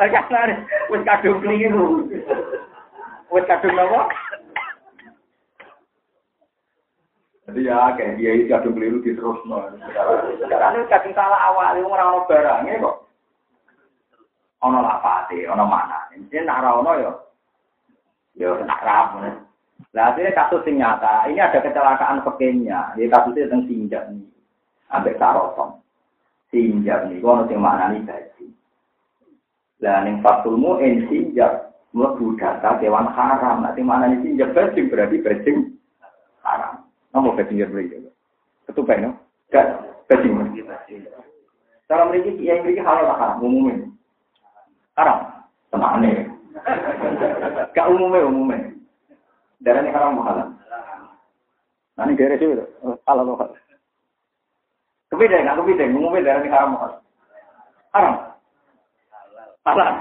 Karena wes kadung keliru, wes kadung apa? Jadi ya kayak dia itu kadung keliru di terus Sekarang kadung salah awal, itu orang orang barangnya kok. Ono lapate, ono mana? Ini nak ono yo, yo nak ramu. Nah, akhirnya kasus yang nyata, ini ada kecelakaan pekenya. Ini kasusnya tentang sinjak nih. Sampai sarosong. Sinjak nih, kalau yang mana nih gaji. Lah, yang fakulmu, ini sinjak. Melebu data dewan haram. Nanti mana nih sinjak bajing, berarti bajing haram. Nomor bajing yang beri. Ketupai, no? Gak, bajing. Cara mereka, yang mereka halal haram, umumnya. Haram. Nih. Gak umumnya, umumnya. Darah ini haram mahal. Nah ini daerah itu, halal mahal. Kebeda, nggak kebeda, ngomongnya darah ini haram mahal. Haram. Halal.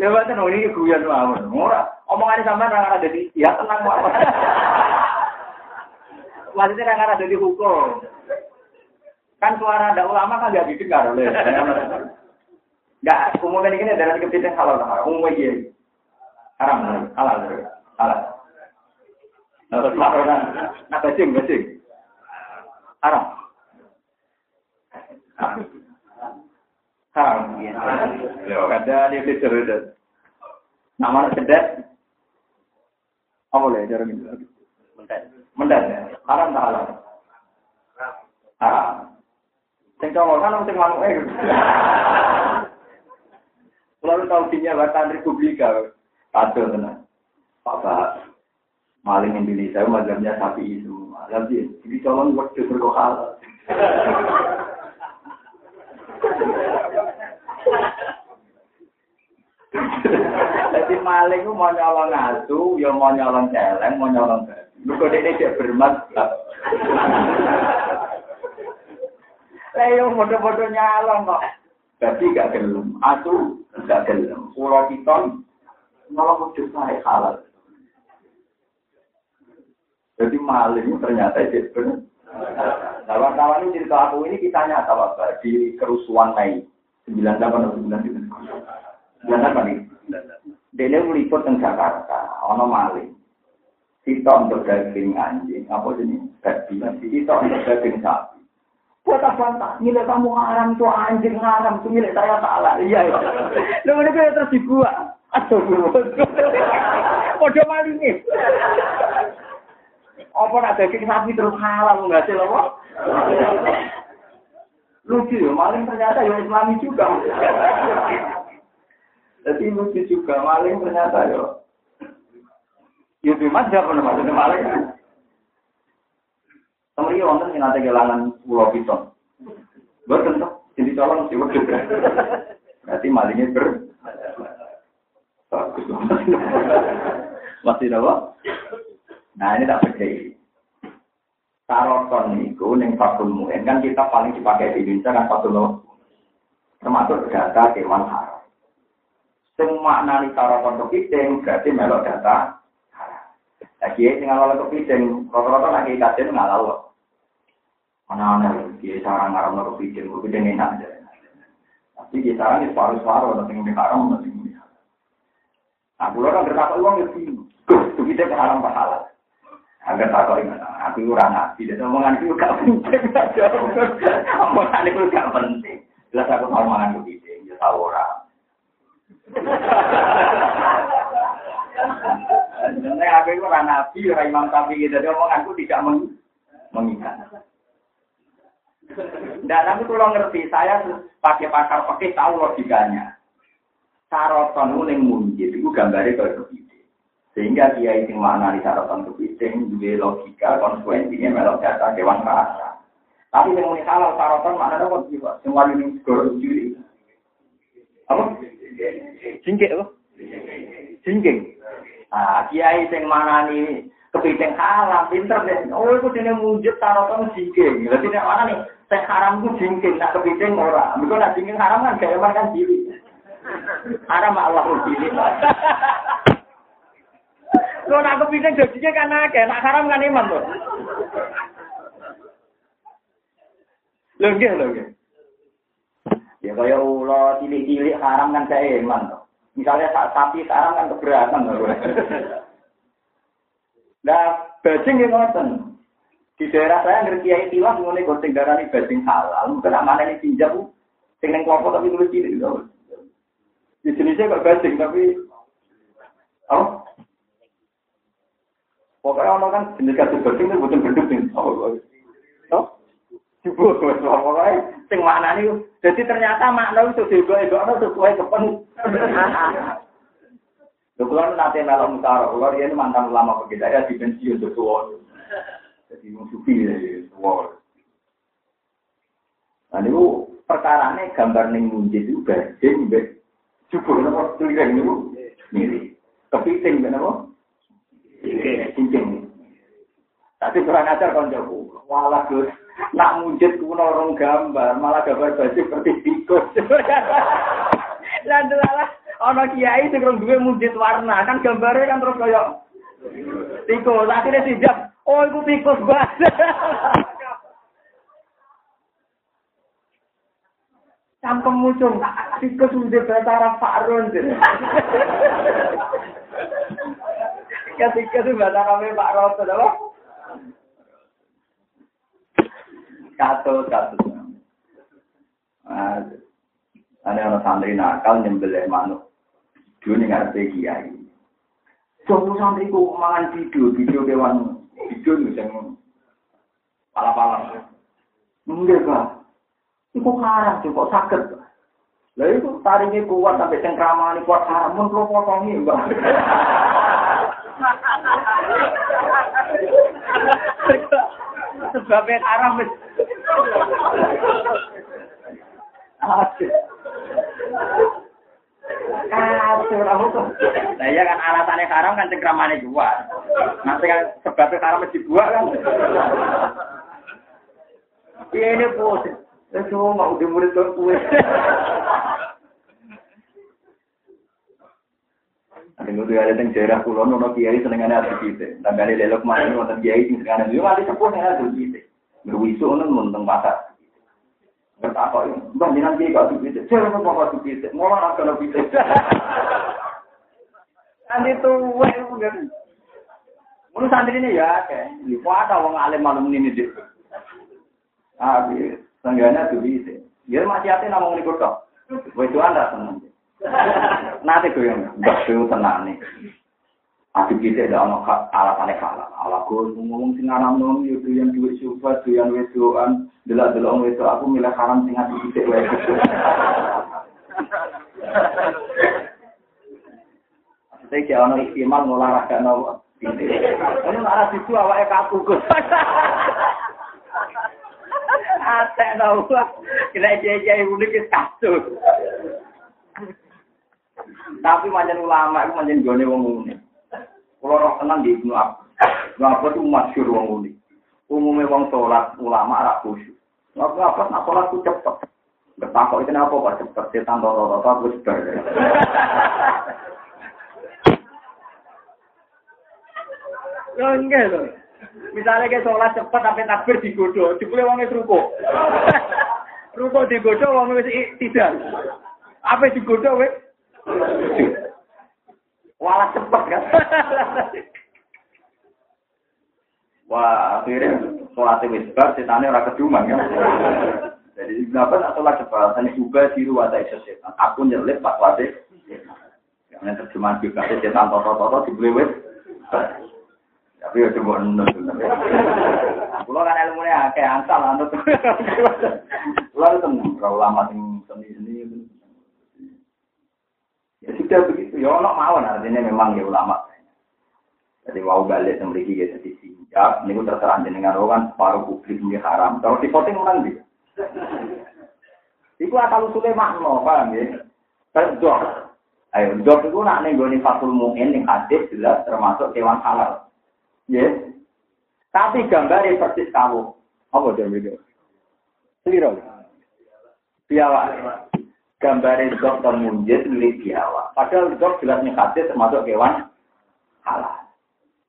Lewat kan ini guyon mawon. Ora, omongannya sama nang ada di ya tenang mawon. Maksudnya nang ada di hukum. Kan suara ada ulama kan gak didengar oleh. Enggak, umumnya ini darah kepiting halal haram. Umumnya iya. haram halal halal Terus laporan, nah bajing, bajing. Haram. Haram. Ya, kada dia fitur itu. Nama sedet. Apa boleh cara ini? Mendat. Mendat. Haram tak halal? Haram. Sing cowok kan sing manuk eh. Lalu tahu dinya bahkan Republika. Kacau tenan. Pak maling Indonesia mazhabnya sapi itu. Jadi jadi colong waktu berkohal. Jadi maling mau nyolong asu, ya mau nyolong celeng, mau nyolong babi. Bukan dia bermadzhab. Yo bodoh-bodoh nyalong kok. Tapi gak gelem. Aku gak gelem. Pulau piton nolong wujud saya halal. Jadi maling ternyata itu benar. Wartawan ini cerita aku ini kita nyata Bapak di kerusuhan Mei 98 atau 99. 98 nih. Dia meliput ke Jakarta, ono maling. Kita untuk daging anjing, apa jenis babi, kita untuk daging sapi. Buat apa Nilai kamu haram tuh anjing haram tuh milik saya salah. Iya ya. Lu ini kayak terus dibuat. Aduh, Podo malingnya. Apa nak daging sapi terus halal nggak sih lo? Lucu ya, maling ternyata ya Islami juga. Jadi lucu juga, maling ternyata ya. Ya bebas siapa nama maksudnya maling? Ini wonten yang nanti kehilangan pulau piton. Betul tuh, jadi colong sih betul. Berarti malingnya ber. Masih apa? Nah ini tak percaya. Taroton itu neng fakul muen kan kita paling dipakai di Indonesia kan fakul termasuk data kewan haram. Semua nani taroton kepiting berarti melok data. Nah kiai tinggal oleh kepiting, rata-rata lagi kajian nggak lalu. Mana-mana kiai sarang ngaram lo kepiting, kepiting enak aja. Tapi kiai sarang itu paru-paru, nanti nggak haram, nanti nggak. Nah, pulau kan berkata uang itu, kepiting haram pahala. Agar kau ingat, aku kurang nabi. Dan omongan itu gak penting. *laughs* Omongan itu gak penting. Jelas aku tahu omongan itu gitu. Ya tahu orang. *laughs* Sebenarnya aku itu orang nabi, orang imam tapi gitu. Jadi omonganku tidak mengikat. Dan tapi kalau ngerti, saya pakai pakar pakai tahu logikanya. Saroton itu yang munjid, itu gambarnya kayak begitu. Sehingga dia makna di syaratan kepiting, juga logika, konsekuensinya melok data dewan rasa. Tapi yang ini halal syaratan makna apa sih Pak? Semua ini segera juri. Apa? Jingkik apa? Jingkik. Nah, kiai sing mana kepiting halal, pinter deh. Oh, itu jenis wujud syaratan jingkik. Berarti yang mana nih? Sing haram itu jingkik, nak kepiting ora. Mereka nak jingkik haram kan gaya kan jiri. Haram Allah jiri. Lo nak kepiting dagingnya kan akeh, nak haram kan iman tuh. Lho nggih. Ya kaya ulo cilik-cilik haram kan saya iman tuh. Misalnya sapi haram kan keberatan. Nah, bajing yang ngoten. Di daerah saya ngerti kiai tiwas ngene goseng darani bajing halal, mungkin amanah ini pinjam sing kelompok tapi tulis cilik. Di jenisnya kok bajing tapi Oh, Pokoknya orang kan jenis kasih bersih itu bukan berduk nih. Oh, Jubur, pokoknya sing nih. Jadi ternyata makna itu juga itu sesuai kepen. Kebetulan nanti malam utara, kalau dia ini mantan ulama begitu ya di pensiun sesuatu. Jadi musuhi ya, sesuatu. Nah itu perkara ini gambar ning munjid itu bajing, jubur, apa tulisan itu mirip. Kepiting, kenapa? cincin. Tapi kurang ajar kan jauh. Walah Gus, nak mujud kuno orang gambar, malah gambar baju seperti tikus. *laughs* Dan salah, ono kiai sing rong duwe mujud warna, kan gambarnya kan terus kayak tikus. Akhirnya siap, oh itu tikus banget. Cangkem muncul, tikus udah bahasa Arab Farun. Ketika itu bahasa kami Pak Roto, apa? Katut, katut. Ada orang santri nakal nyembelih manuk. Dia ini ngerti kiai. Jowo santri ku mangan video, video kewan video nih yang pala-pala. Enggak, Pak. Iku haram, kok sakit. Lah itu tariknya kuat sampai cengkraman kuat haram, mun kalau potongi, Mbak. Sebabnya haram. Aduh. ora hukum. Nah iya kan alasannya haram kan cengkramane jual. Nanti kan sebabnya haram mesti buat kan. Iya ini pos. Itu mau di murid tuh kue. Ini tuh ada yang daerah kulon, nono kiai senengannya ada kita. Tanggane lelok mana, nonton kiai sing senengannya. Yo mati sepuh yang ada kita. Berwisu nono nonton pasar. Bertakwa ini, mbak jinan kiai kau kita. Jangan mau kau kita. Mau orang kalau kita. *laughs* Nanti tuh, wah, bener. Menurut santri ini ya, kayak, di ada wong alim malam ini deh. Ah, senengannya tuh bisa. Dia masih hati namung ini kok. Wah, itu anda seneng. Nanti gue yang mbak gue tenang nih. Adik kita ada ono alasannya kalah. Ala gue ngomong sing anak nom itu yang duit syufa, itu yang wedoan, delak delok wedo. Aku milih haram sing adik kita wae. Saya kira ono istimal ngolahraga nopo. Ini malah situ awake kaku gus. Ate tau. Kira jaya unik kasus. Tapi manjen ulama itu manjen gone wong unik. Kalau roh tenang di Ibnu Abbas. Ibnu Abbas itu masyur wong unik. Umumnya wong sholat ulama arah khusyuk. Ibnu Abbas nak sholat itu cepet. Bertakok itu apa kok cepet? Setan toto-toto aku sebar. Ya enggak. Misalnya kayak sholat cepet tapi takbir digodoh, dibeli wongnya ruko. ruko digodoh wongnya tidak. Apa digodoh weh? Walah cepet kan. Wah, akhirnya sholat wis bar, setane ora keduman kan. Jadi kenapa nak sholat cepat? Tani juga diru ada iso setan. Aku nyelip pas wate. Yang terjemahan juga setan toto-toto dibeli. Tapi ya coba nunut. Kulo kan ilmu nya akeh ansal anut. Kulo tenang, lama sing seni-seni Ya sudah begitu, ya Allah mawon artinya memang ya ulama. Jadi mau balik memiliki ya jadi siap, ini udah terserah orang separuh publik ini haram. Kalau di voting orang dia. Iku asal usulnya makna, paham ya? Terdok. Ayo, dok itu nak nenggoni fatul mungkin yang hadis jelas termasuk hewan halal. Ya. Tapi gambarnya persis kamu. Apa dia video? Seliro. Biawak gambar dok termunjit milik biawa. Padahal dok jelas nyekatnya termasuk hewan halal.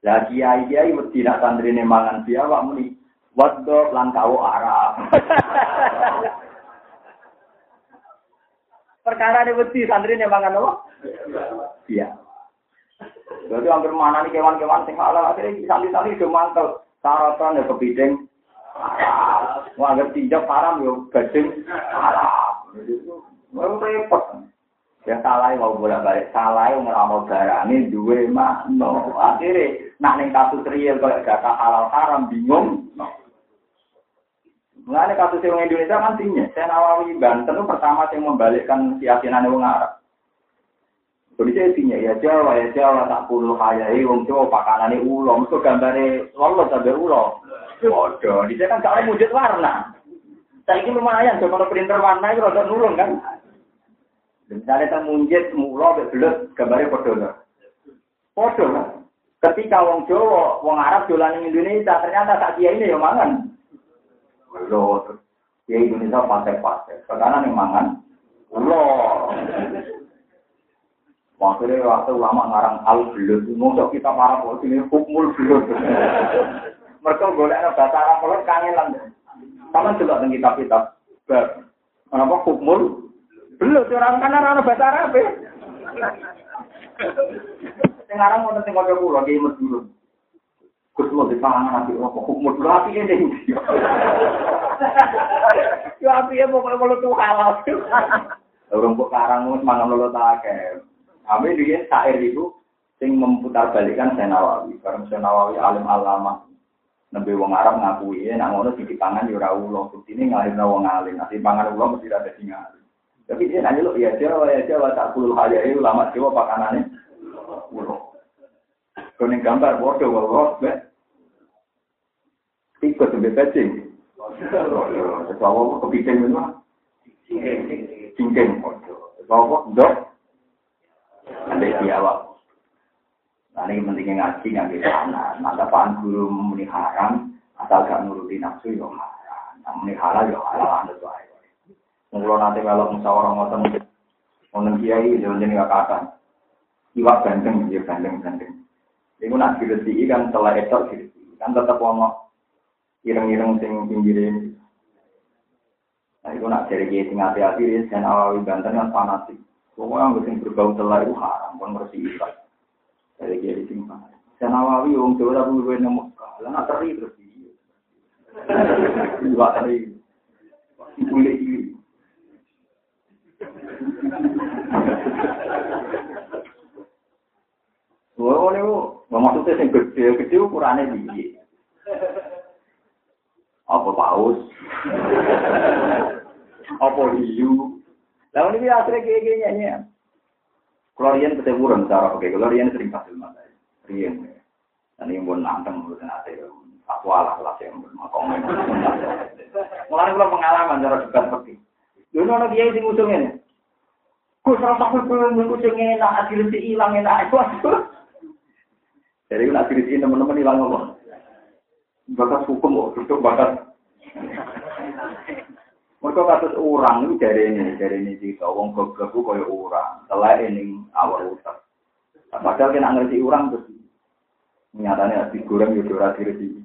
Lah kiai kiai mesti nak santri mangan biawa muni wadok lan kau Arab. *laughs* Perkara ini mesti santri mangan apa? Biawa. Jadi hampir mana nih kewan-kewan sing halal akhirnya santri-santri udah mantel. Sarapan ya kepiting. Wah, anggap tinjau haram yo gading haram. Mau repot. Ya salah mau bolak balik salah yang ngeramal barang dua makno. Akhirnya nak neng kasus real kalau data halal haram bingung. Mengenai kasus yang Indonesia kan tinggi. Saya Nawawi Banten itu pertama yang membalikkan keyakinan orang Arab. Jadi saya tinggi ya Jawa ya Jawa tak puluh hayai wong Jawa pakanane ulo. Mesti gambare lolos sampai ulo. Waduh, di kan kalau wujud warna. Saya ini lumayan, kalau printer warna itu rada nurun kan. Misalnya tentang munjit, mulo, belut, gambarnya podo. Podo kan? Ketika wong Jawa, wong Arab jualan Indonesia, ternyata tak dia ini yang mangan. Loh, dia Indonesia pasek-pasek. Sekarang yang mangan, ulo. Waktu waktu ulama ngarang al belut, ngomong kita para polisi ini hukmul belut. Mereka boleh ada bahasa Arab kalau kangenan. Sama juga dengan kitab-kitab. Kenapa hukmul Belum, orang kanan orang bahasa Arab ya. Sekarang mau nanti ngomong pulau, dia imut dulu. Gus mau di pangan nanti rokok hukum dulu api ini. Yo api ya mau kalau tuh halal. Orang kok karang mau semangat lo tak Kami dia sair itu sing memutar balikan Senawawi. Karena Senawawi alim alama. Nabi wong Arab ngakui ya, nak ngono di pangan yo ora ulo. Ini ngalirna wong alim. Nanti pangan ulo mesti ada sing alim. Tapi dia nanya lo, ya Jawa, ya Jawa, tak puluh kaya itu lama Jawa pakanannya. Ulo. Kuning gambar, bodoh, bodoh, be. Ikut sampai pecing. Sesuatu kepiting itu mah. Cingking, bodoh. Sesuatu dok. Sampai jawab. Nah, ini pentingnya ngaji ngambil sana. Nah, paham guru muni haram, asal gak nuruti nafsu yo haram. Nah, muni halal yo halal anda tuh Mungkin nanti kalau musyawarah ngoten, ngoten kiai yo jadi gak kata. Iwak ganteng, dia ganteng ganteng. Ini nak diresi kan setelah itu diresi kan tetap ono ireng-ireng sing pinggirin. Nah, itu nak jadi kiai sing hati-hati, dan awawi banten kan fanatik. Pokoknya yang berbau telah itu haram, pun bersih ibadah. Dari kiri simpan. Senawawi wong Jawa tapi luwih nang Mekah. Lah nak teri terus. Dua teri. Kulit. Wah, ini maksudnya yang gede, gede ukurannya tinggi. Apa paus? Apa hiu? Lalu ini akhirnya kayak gini kalau rian ketemu orang cara oke, kalau rian sering kasih mata, rian. Dan ini pun nanteng menurut nanti, aku alah kelas yang bermakom. Mulai pengalaman cara dekat seperti. Yen ana kiai sing ngusung ngene. Kok ora tak kuwi ngusung ngene nek ati rusak ilang enak iku. Jadi nak diri teman-teman hilang apa? Batas hukum oh, kok, tutup batas. *laughs* Mereka kata orang ini dari ini, dari ini cerita, orang gogeku kaya orang, telah ini awal utak. Padahal kena ngerti orang terus, nyatanya harus goreng yaudah ora diri sini.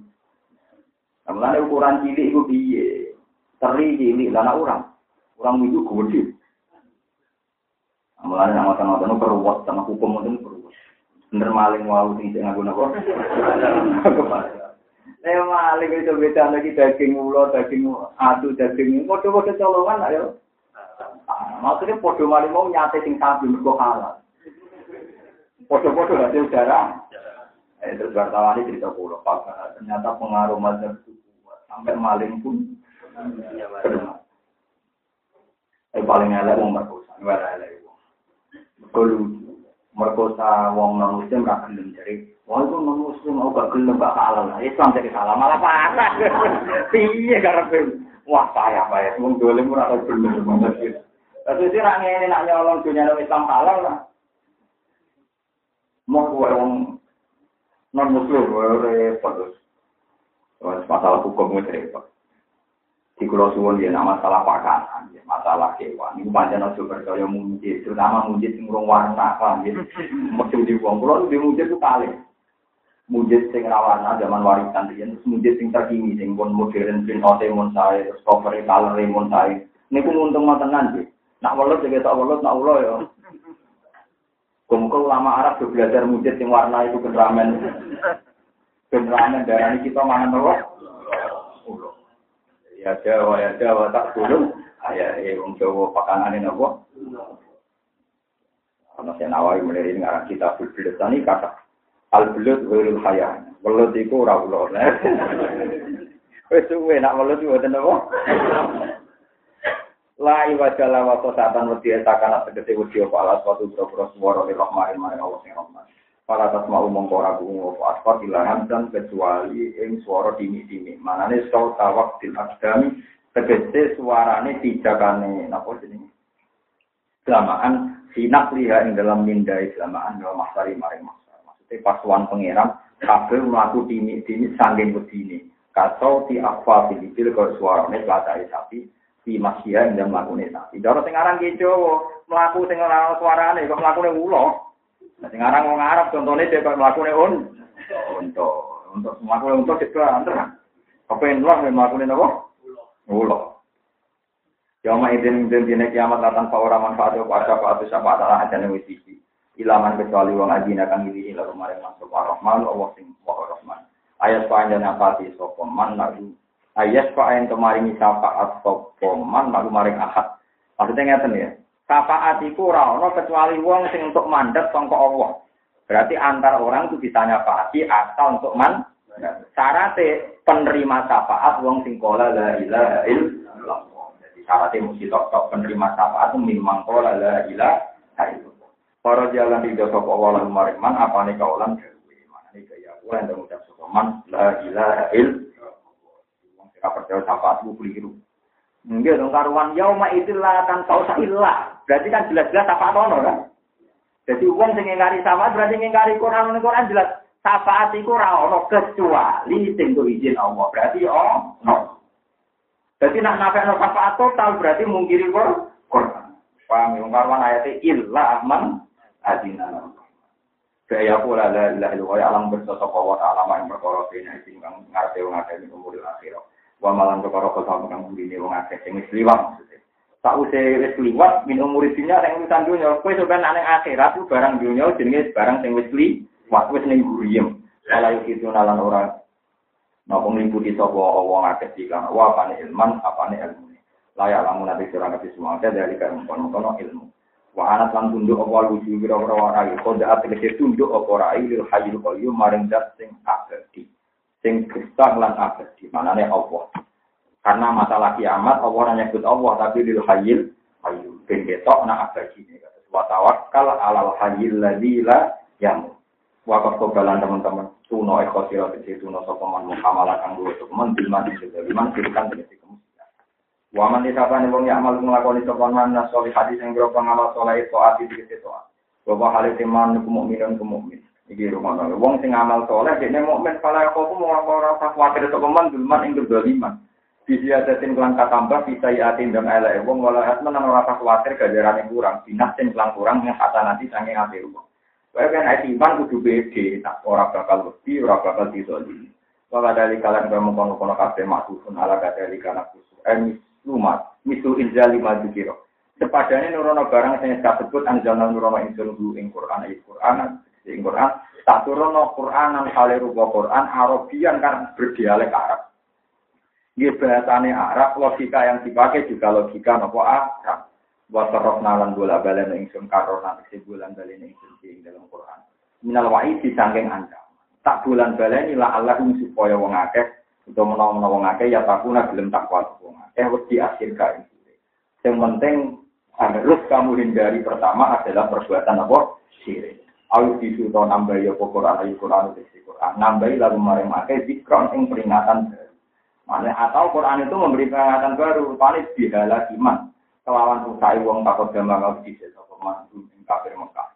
Namun ukuran cilik itu piye? teri cilik, lana orang. Orang itu gede. Mulane nama sama itu perwat sama hukum itu perwat. Bener maling wau sing ngaku napa? Saya maling itu beda lagi daging ulo, daging adu, daging Podo-podo colongan ayo. Maksudnya podo maling mau nyate sing sapi mergo halal. Podo-podo hasil darah. Eh, terus wartawan ini cerita pulau. Ternyata pengaruh mazhab itu. Sampai maling pun kena. Eh, paling elek wong merkosa. Wong elek wong. Merkosa wong non muslim ra gelem jadi Wah itu non muslim mau gak gelem gak halal. Islam jadi salah malah parah. *laughs* Piye karepe? Wah payah payah. Wong dolim tau bener banget. Tapi sih nak ngene nak nyolong dunia Islam halal lah. Mau kowe wong non muslim repot. Masalah hukum itu repot. Di Kulau Suwon dia nama masalah pakanan, ya, masalah kewan. Ini pancen aja percaya mujid, terutama mujid sing urung warna, paham ya. Mesti di wong. Kulo di mujid itu kali mujid sing rawana zaman warisan riyen terus mujid sing terkini sing pun modern print out mon saya terus cover color mon saya niku untung tenan sih nak welut juga tak welut nak ulo ya. Kumpul lama Arab tuh belajar mujid sing warna itu generamen. Generamen darah ini kita mangan apa? Ya Jawa ya Jawa tak dulu ayah eh wong Jawa pakanan ini apa? Karena saya nawari mulai ini ngarang kita berbeda tani kata Al belut wirul kaya. Belut iku ora ulo. *laughs* Wis suwe nak belut iku wonten *laughs* apa? La iwajala wa satan wedi Allah sing. Para tasma umum ora bungu apa asfar ilahan dan kecuali ing swara dini-dini. Manane sau tawak til akdami tegese suarane tijakane napa jenenge? Selamaan sinak liha ing dalam mindai selamaan dalam masari maring pasuan pangeran kabeh mlaku dini-dini sanging wedine. Kacau ti apa filibil kok suarane latake sapi di masya ing mlakune sapi. Cara sing aran ki Jawa mlaku sing ora suarane kok mlakune ulo nah sing aran wong Arab contone dhek kok mlakune un untuk untuk mlakune untuk cedera antara kepen lah mlakune napa ulo Yama idin idin dina kiamat datang pa ora manfaat apa apa apa apa apa aja nih ilaman kecuali wong adina kang ini ila kemarin masuk rahman Allah sing wa rahman ayat panjang apa di sapa man lagu ayat yang kemarin syafaat sapa man lagu maring ahad maksudnya ngeten ya syafaat iku ora ana kecuali wong sing untuk mandat sangka Allah. Berarti antar orang itu bisa nyafaati asal untuk man syaratnya penerima syafaat wong sing kola la ilaha illallah. Jadi syaratnya mesti tok penerima syafaat memang kola la ilaha illallah. Para jalan di dosa kawalan mariman apa nih kawalan mana nih gaya aku yang mengucap sokoman? La ilaha il. Kita percaya sapa aku keliru. Enggak dong karuan yauma itilah kan tahu ilah. Berarti kan jelas-jelas apa ono kan? Jadi uang sing ngingkari sama berarti ngingkari Quran Quran jelas syafaat iku ora ono kecuali sing izin Allah. Berarti oh no. Jadi nak nafekno syafaat total berarti mungkiri Quran. Paham ya? Karwan ayatnya illa man adina. Kaya pula la ilaha illallah alam bersosok Allah ta'ala yang dene sing ngarepe wong akeh umur akhirat. Wa malan perkara kok kang burine wong akeh sing wis liwat maksudnya. Usah wis liwat min umur dunya sing urusan dunya. Kowe sampeyan nang akhirat ku barang dunya jenenge barang sing wis liwat wis ning guriem. Ala itu nalan ora napa nglimputi sapa wong akeh dikang wa apane ilman apane ilmu. Layak lamun nanti sira ngerti semua dari kan kono ilmu. Wa ana lan tunduk apa wujuh kira-kira warai koda ategese tunduk apa rai lil hayyul qayyum maring zat sing abadi. Sing gesah lan abadi. Manane Allah. Karena masalah kiamat Allah hanya nyebut Allah tapi lil hayyil qayyum. Ben ketok nak abadi. Wa tawakkal alal hayyil ladzi la yamut. Wakaf kobalan teman-teman. Tuno ekosira kecil tuno sopaman muhamalah kanggo teman bilman juga. Bilman kirikan tegesi Waman disabani wong ya amal nglakoni sapa man nasoli hadis sing boro ngamal saleh itu ati dikete to. Bahwa hal itu man ku mukminun mukmin. Iki rumono. Wong sing amal saleh dekne mukmin kala aku mau ora usah kuwatir sapa man dulman ing doliman. Bisi adatin kelan tambah bisa yatin dan elek wong wala atman ora usah kuwatir gajarane kurang. Binah sing kelan kurang yang kata nanti sange ati rumo. Kaya kan ati iman kudu beda, tak ora bakal wedi, ora bakal dizalimi. Wala dari kalian bermukon-mukon kabeh maksudun ala kadali kana kusu. Eh, lumat misu inzal lima dukiro sepadane nurono barang sing disebut anjalna nurono insun hu ing Quran ayat Quran ing Quran tak turono Quran nang kale rupa Quran Arabian kan berdialek Arab Dia bahasane Arab, logika yang dipakai juga logika nopo Arab. Wasarok nalan bola balen ingsun karona tegese bulan balen ingsun ing dalam Quran. Minal wa'i disangking anda. Tak bulan balen ila Allah supaya wong akeh utawa menawa-menawa wong akeh ya takuna gelem takwa wong akeh wedi akhir kae. Yang penting harus kamu hindari pertama adalah perbuatan apa? Syirik. Ayo disuruh nambah ya Quran ayo Quran itu Quran. Nambah lalu maring make zikron ing peringatan baru. Mana atau Quran itu memberi peringatan baru. Panis bihala iman. Kelawan usai wong takut gampang di desa pemandu ing kafir Mekah.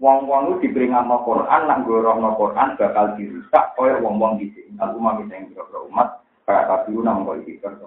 Wong-wong itu diperingatno Quran, nak gorohno Quran bakal dirusak oleh wong-wong di sini. Aku mami sing kira umat kayak kabiru nang kok iki kerja.